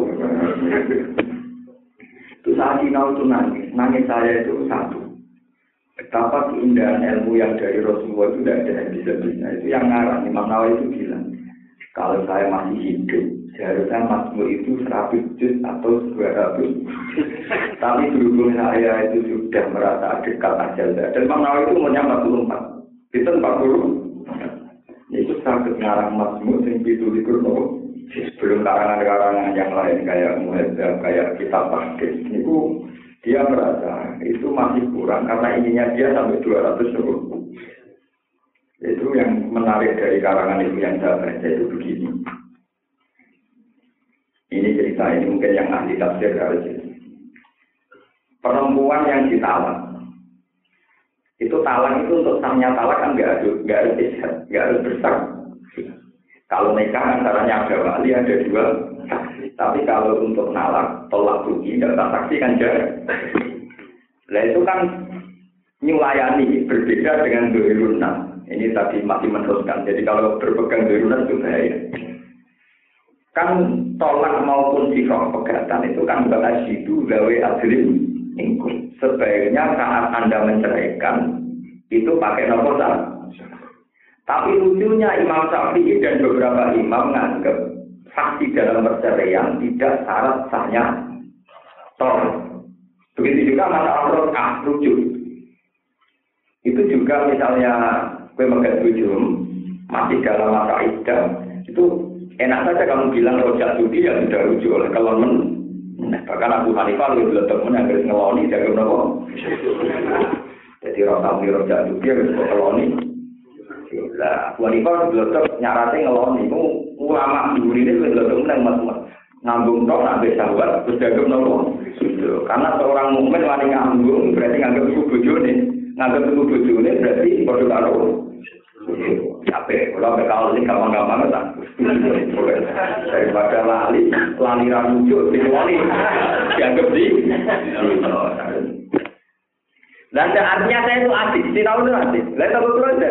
Itu saat sinau itu nangis. Nangis saya itu satu. Betapa keindahan ilmu yang dari Rasulullah itu tidak ada yang bisa bisa. Itu yang ngarang. Imam Nawawi itu bilang. Kalau saya masih hidup, seharusnya masmur itu seratus juz atau dua ratus. Tapi berhubung saya itu sudah merasa dekat ajal dan Imam Nawawi itu umurnya 44. Itu 40. Itu sangat ngarang masmur yang itu nopo. Sebelum karangan-karangan yang lain kayak muhadzab, kayak kitab hadis, itu dia merasa itu masih kurang karena ininya dia sampai 200 ribu. Itu yang menarik dari karangan itu yang saya baca itu begini. Ini cerita ini mungkin yang ahli tafsir harus Perempuan yang ditalak. Itu talak itu untuk sahnya talak kan nggak harus nggak harus nggak harus besar. Kalau nikah antaranya ada wali ada dua Tapi kalau untuk nalak tolak rugi nggak saksi kan jarak. Nah itu kan nyulayani berbeda dengan dohirunah. Ini tadi masih meneruskan. Jadi kalau berpegang darurat itu bahaya. Kan tolak maupun sifat pegatan itu kan bukan itu gawe adlim ingkung. Sebaiknya saat Anda menceraikan itu pakai nomor Tapi lucunya Imam Syafi'i dan beberapa imam menganggap saksi dalam perceraian tidak syarat sahnya tolak. Begitu juga masalah rokah lucu. Itu juga misalnya kue megat masih dalam masa iddah itu enak saja kamu bilang rojak judi ya sudah rujuk oleh kelon Nah, bahkan Abu Hanifah lebih belum temen yang harus ngeloni jaga nopo. Jadi rasa beli rojak judi harus keloni. Lah, Abu Hanifah belum tetap nyarate ngeloni. Itu ulama dulu ini belum temen yang mas ngambung tok nak sahabat terus jaga nopo. Karena seorang mukmin wani ngambung berarti nganggap itu bojone. Nganggap itu bojone berarti bodoh karo capek. Kalau bekal ini gampang-gampang tak? Daripada lali lali ramuju di wali. Dianggap di. Dan artinya saya itu asik si tahu itu asik lain tahu itu aja.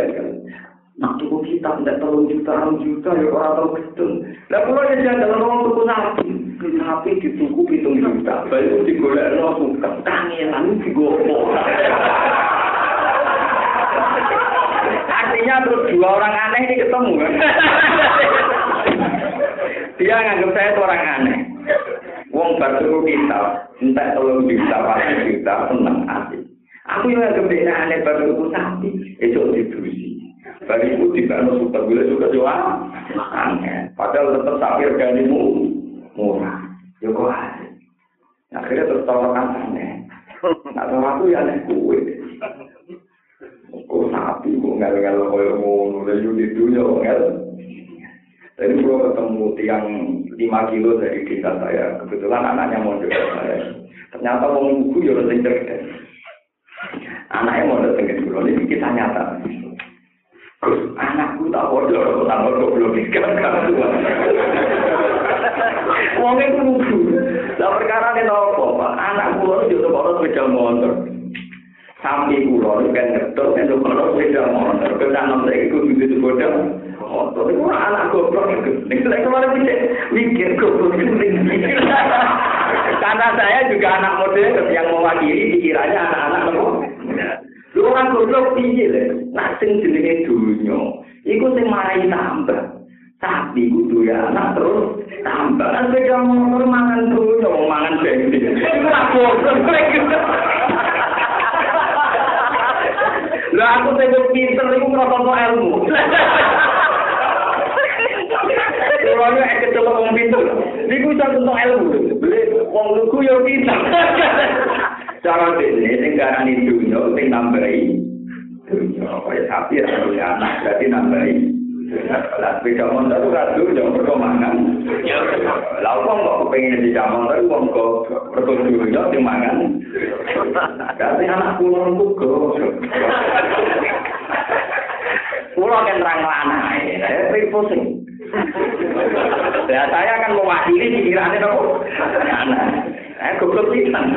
Nah, tuku kita tidak terlalu juta, juta, ya orang tahu. Nah, kalau dia jaga orang tuku sapi, sapi dituku hitung juta, baru digolek lo suka, kangelan digopok. Artinya terus dua orang aneh ini ketemu. Dia nganggap saya itu orang aneh. Wong baru kita, entah tolong juta, pasti juta, senang hati. Aku yang nganggap dia aneh baru tuku sapi, itu didusi. Bagi itu tidak ada super gula juga jual, aneh. Padahal tetap sapi organimu murah. Ya kok aneh. Akhirnya terus tawarkan aneh. Nah, aku ya aneh kue. Kok sapi, ngel-ngel kaya ngono, lalu di dunia ngel. Tadi gue ketemu tiang 5 kilo dari desa saya. Kebetulan anaknya mau saya. Ternyata wong ibu ya sing cerdas. Anaknya mau datang ke dulu, ini kita nyata. Anakku tak bodoh, tak bodoh belum dikatakan tua. Wong itu lugu. Lah perkara ini nopo, Pak. Anak kula itu kalau sepeda motor. Sampai kula itu kan ngetok, itu kalau sepeda motor. Kita nanti ikut itu sepeda motor. Itu anak goblok itu. Ini saya kemarin mikir, mikir goblok. Karena saya juga anak modern yang mewakili pikirannya anak-anak nopo. Lu kan goblok piye lho. Nak sing jenenge iku sing marai tambah. Tapi kudu ya anak terus tambah. Kan sepeda motor mangan dunya, mangan bensin. Iku lah goblok. Sing pinter iku ngrokok ilmu. Kalau ek kecelok wong pinter, niku iso entuk ilmu. Beli wong lugu ya pinter. Cara dene sing garani dunya sing nambahi dunya kaya sapi duwe anak berarti nambahi. Lah sepeda motor ora dunya mergo mangan. Lah wong kok pengen di motor wong kok mergo dunya sing mangan. Berarti anak kula lugu. Kula kan terang lanang, saya pusing. Ya saya akan mewakili pikirannya nopo. Anak. Eh goblok pisan.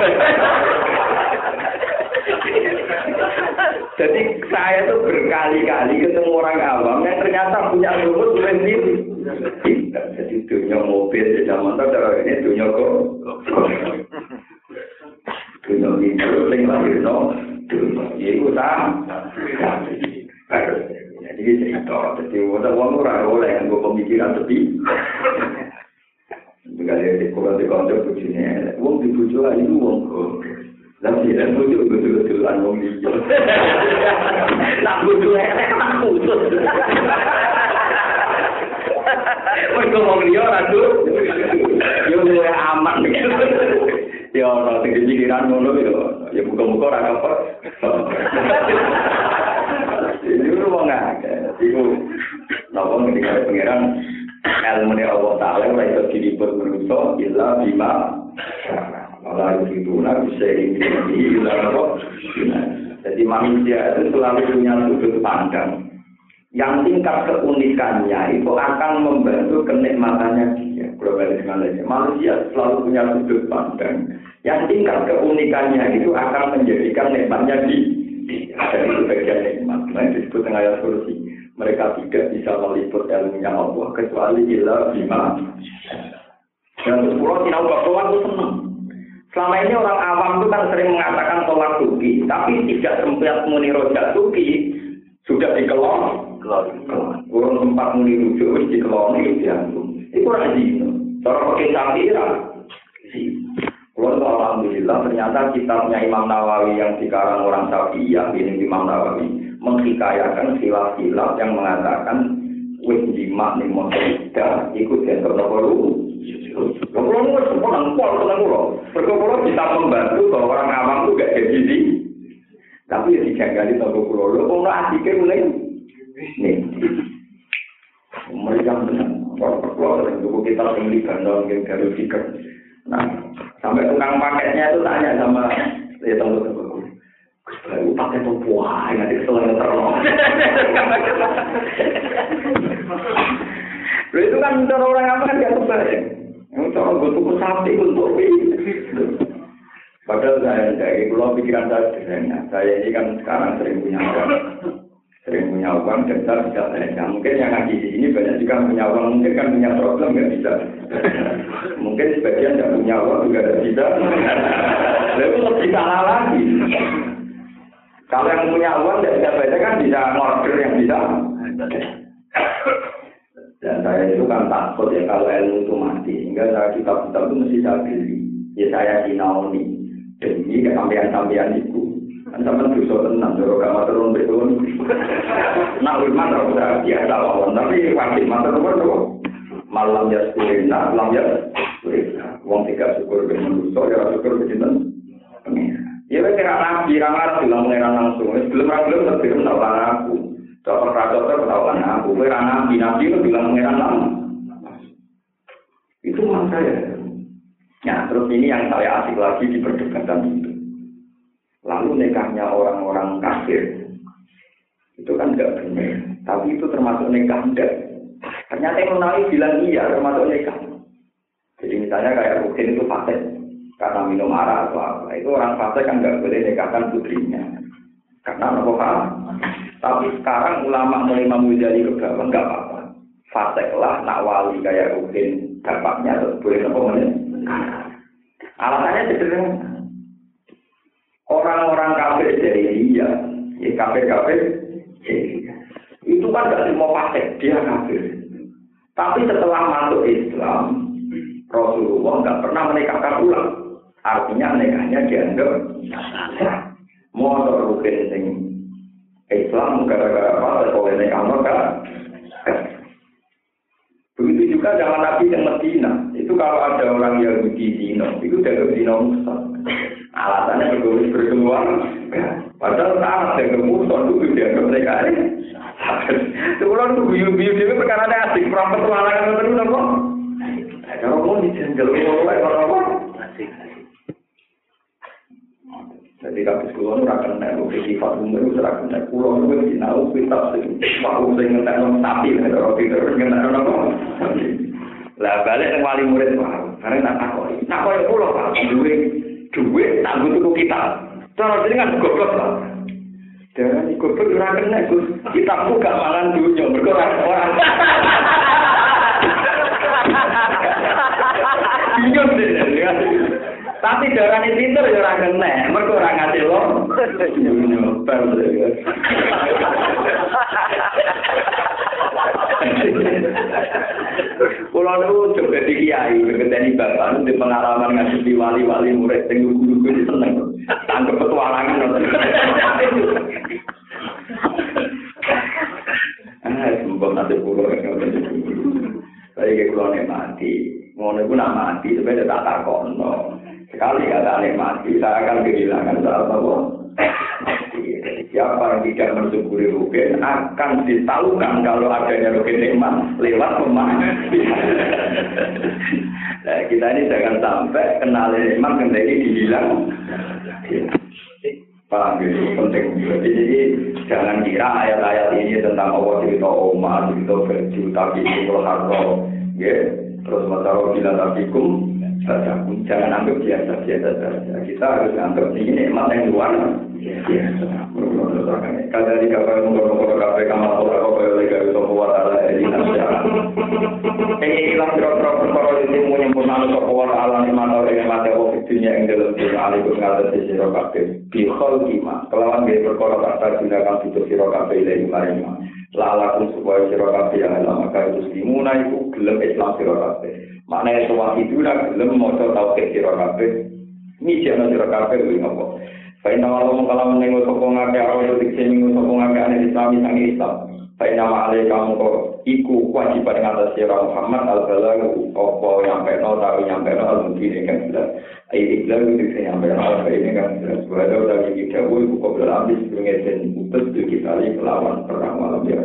Jadi saya tuh berkali-kali ketemu orang awam yang ternyata punya rumus sendiri. Jadi dunia mobil, sepeda motor, ini dunia kok. Dunia itu sing lahir no, dunia itu sama. Jadi cerita, jadi wadah uang ora oleh yang gue pemikiran tepi. Sekali di kurang di kantor bujine, uang di bujo itu uang kok. Tapi dan bujo betul betulan uang di bujo. Nak bujo elek tak putus. Mereka mau lihat ratu, yo mulai aman. Ya orang tinggi pikiran ngono ya, ya buka-buka orang apa. Ini lu ngake, itu nopo ketika pangeran ilmu ni Allah Taala ora iso diliput manusa illa bima Allah itu bisa ini. Jadi manusia itu selalu punya sudut pandang yang tingkat keunikannya itu akan membantu kenikmatannya dia. Globalisme manusia selalu punya sudut pandang yang tingkat keunikannya itu akan menjadikan nikmatnya di dan itu bagian nikmat. Nah, disebut dengan ayat kursi. Mereka tidak bisa meliput ilmunya Allah kecuali illa bima. Dan sepuluh tidak bahwa itu senang. Selama ini orang awam itu kan sering mengatakan tolak suki, tapi tidak sempat muni rojak suki sudah dikelon. Kurang tempat muni rujuk, wis dikelon itu diantum. Itu orang dino. Cara pakai samira. Kalau alhamdulillah ternyata kitabnya Imam Nawawi yang dikarang orang Syafi'iyah ini Imam Nawawi menghikayakan khilaf-khilaf yang mengatakan wis jima ning motor ikut yang terlalu Kalau nggak semua nangkol tenang kulo, berkulo bisa membantu bahwa orang awam itu gak jadi di, tapi ya dijagali toko kulo, lo. Nggak asiknya mulai. Nih, mereka benar, kalau kulo sering tuku kita di gandong, yang garu fikir, nah sampai tukang paketnya itu tanya sama ya tunggu tunggu Baru pakai wah, nanti kesalahan terlalu. Lalu itu kan cara orang apa kan gak kebayang. Yang cara gue tuku sapi untuk Padahal saya dari pulau pikiran saya sederhana. Saya ini kan sekarang sering punya uang, sering punya uang dan saya bisa belanja. Mungkin yang ngaji di sini banyak juga punya uang, mungkin kan punya problem nggak bisa. mungkin sebagian nggak punya uang juga tidak bisa. Lalu lebih salah lagi. Kalau yang punya uang tidak bisa baca kan bisa ngorder yang bisa. Dan saya itu kan takut ya kalau ilmu itu mati. Sehingga saya kitab-kitab itu mesti saya beli. Ya saya sinauni. Demi kesampean-sampean itu. Kan sama dosa tenang. Kalau gak matur turun betul. Nah, ulama tak usah biasa lawan. Tapi wajib matur turun Malam ya sekurina, malam ya sekurina. Wong tiga syukur ke manusia, ya syukur ke jinten. Ya wes kira nabi, rangar bilang mengenai langsung. Sebelum belum tapi belum tahu aku. Dokter dokter tahu aku. Kira nabi, nabi itu bilang mengenai langsung. Itu maksud saya. Ya, terus ini yang saya asik lagi di perdebatan itu. Lalu nikahnya orang-orang kafir. Itu kan enggak benar. Tapi itu termasuk nikah enggak. Ternyata yang Nawawi bilang iya termasuk nikah. Jadi misalnya kayak Rukin itu fasik karena minum arak atau apa. Itu orang fasik kan nggak boleh nikahkan putrinya. Karena apa pak? Tapi sekarang ulama mulai memujali ke bawah nggak apa-apa. Fasik lah nak wali kayak Rukin dapatnya terus boleh menit. Alasannya sederhana. Orang-orang kafir jadi iya, ya kafir-kafir jadi itu kan gak semua fasik, dia kafir. Tapi setelah masuk Islam, Rasulullah nggak pernah menikahkan ulang. Artinya nikahnya dianggap. Motor rukin sing Islam gara-gara apa? Boleh nikah mereka. Begitu juga zaman Nabi yang Medina. Itu kalau ada orang Yahudi Zino, itu udah Zino Musa. Alasannya bergabung berkeluar. Padahal saat yang kemudian itu dianggap mereka ini. Sebulan tuh biu-biu dia perkara asik, perang petualangan terus apa? Kalau mau dijenjel mulai kalau apa? Jadi kalau sekolah itu rakan naik mobil sifat umur itu rakan naik pulau itu di naik kita sing mau sing ngenaik nong tapi nek kalau kita harus ngenaik nong nong. Lah balik yang wali murid mah, karena nak koi, nak koi pulau pak, duit, duit tak butuh kita. Cara jadi goblok Pak. Jangan ikut pun rakan naik gus, kita buka malam dunia berkurang mergo ora Hahaha. Hahaha. Hahaha. Tapi darah ini pinter ya ora kena, mergo ora ngasih lo. Kulo niku coba di kiai, ngenteni bapak di pengalaman ngadepi wali-wali murid sing guru-guru seneng. Tanggep petualangan. Ah, sumpah nanti pulau yang Tapi kayak pulau mati, ngono pun nak mati, sebenarnya tak takono. Sekali kata mati, saya akan kehilangan satu Siapa yang tidak mensyukuri rugen akan ditahukan kalau adanya rugen nikmat lewat pemain. nah, kita ini jangan sampai kenal nikmat kendali dibilang. Paham gitu, penting. Jadi, jadi jangan kira ayat-ayat ini tentang Allah cerita Omar, cerita baju, tapi itu. Ya, terus masalah bila tabikum, jangan anggap biasa-biasa saja. Kita harus anggap ini nikmat yang luar biasa. Kada di kapal mengkono-kono kafe kamar kok kaya lega itu kuat ala ini nasya. Ini ilang kira-kira perkara itu menyempurnakan sapa wa ala nikmat yang kok dunia ing dalem dunia alikum ngaten sira kabeh. Bi khalqima. Kelawan ge perkara kata gunakan fitur sira kabeh ilahi maring lalakum supaya sira kabeh yang lama kaya muslimuna iku gelem Islam sira kabeh. Mana itu wakil itu lah, belum mau coba tahu ke siro kafe. Ini siapa siro kafe, gue nggak kok. Saya nama lo mau kalau menunggu sokong ngake, awal itu dikisih minggu sokong ngake, aneh islami sangi islam. Saya nama kamu kok iku kewajiban dengan atas siro Muhammad, al-galang, opo nyampe no, tapi nyampe no, al-mungkin ini kan bilang. Ayo ikhlas itu saya nyampe no, tapi ini kan bilang. Sebelah itu udah gigi jauh, kok belum habis, ibu ngesen, ibu kita lagi melawan perang malam ya.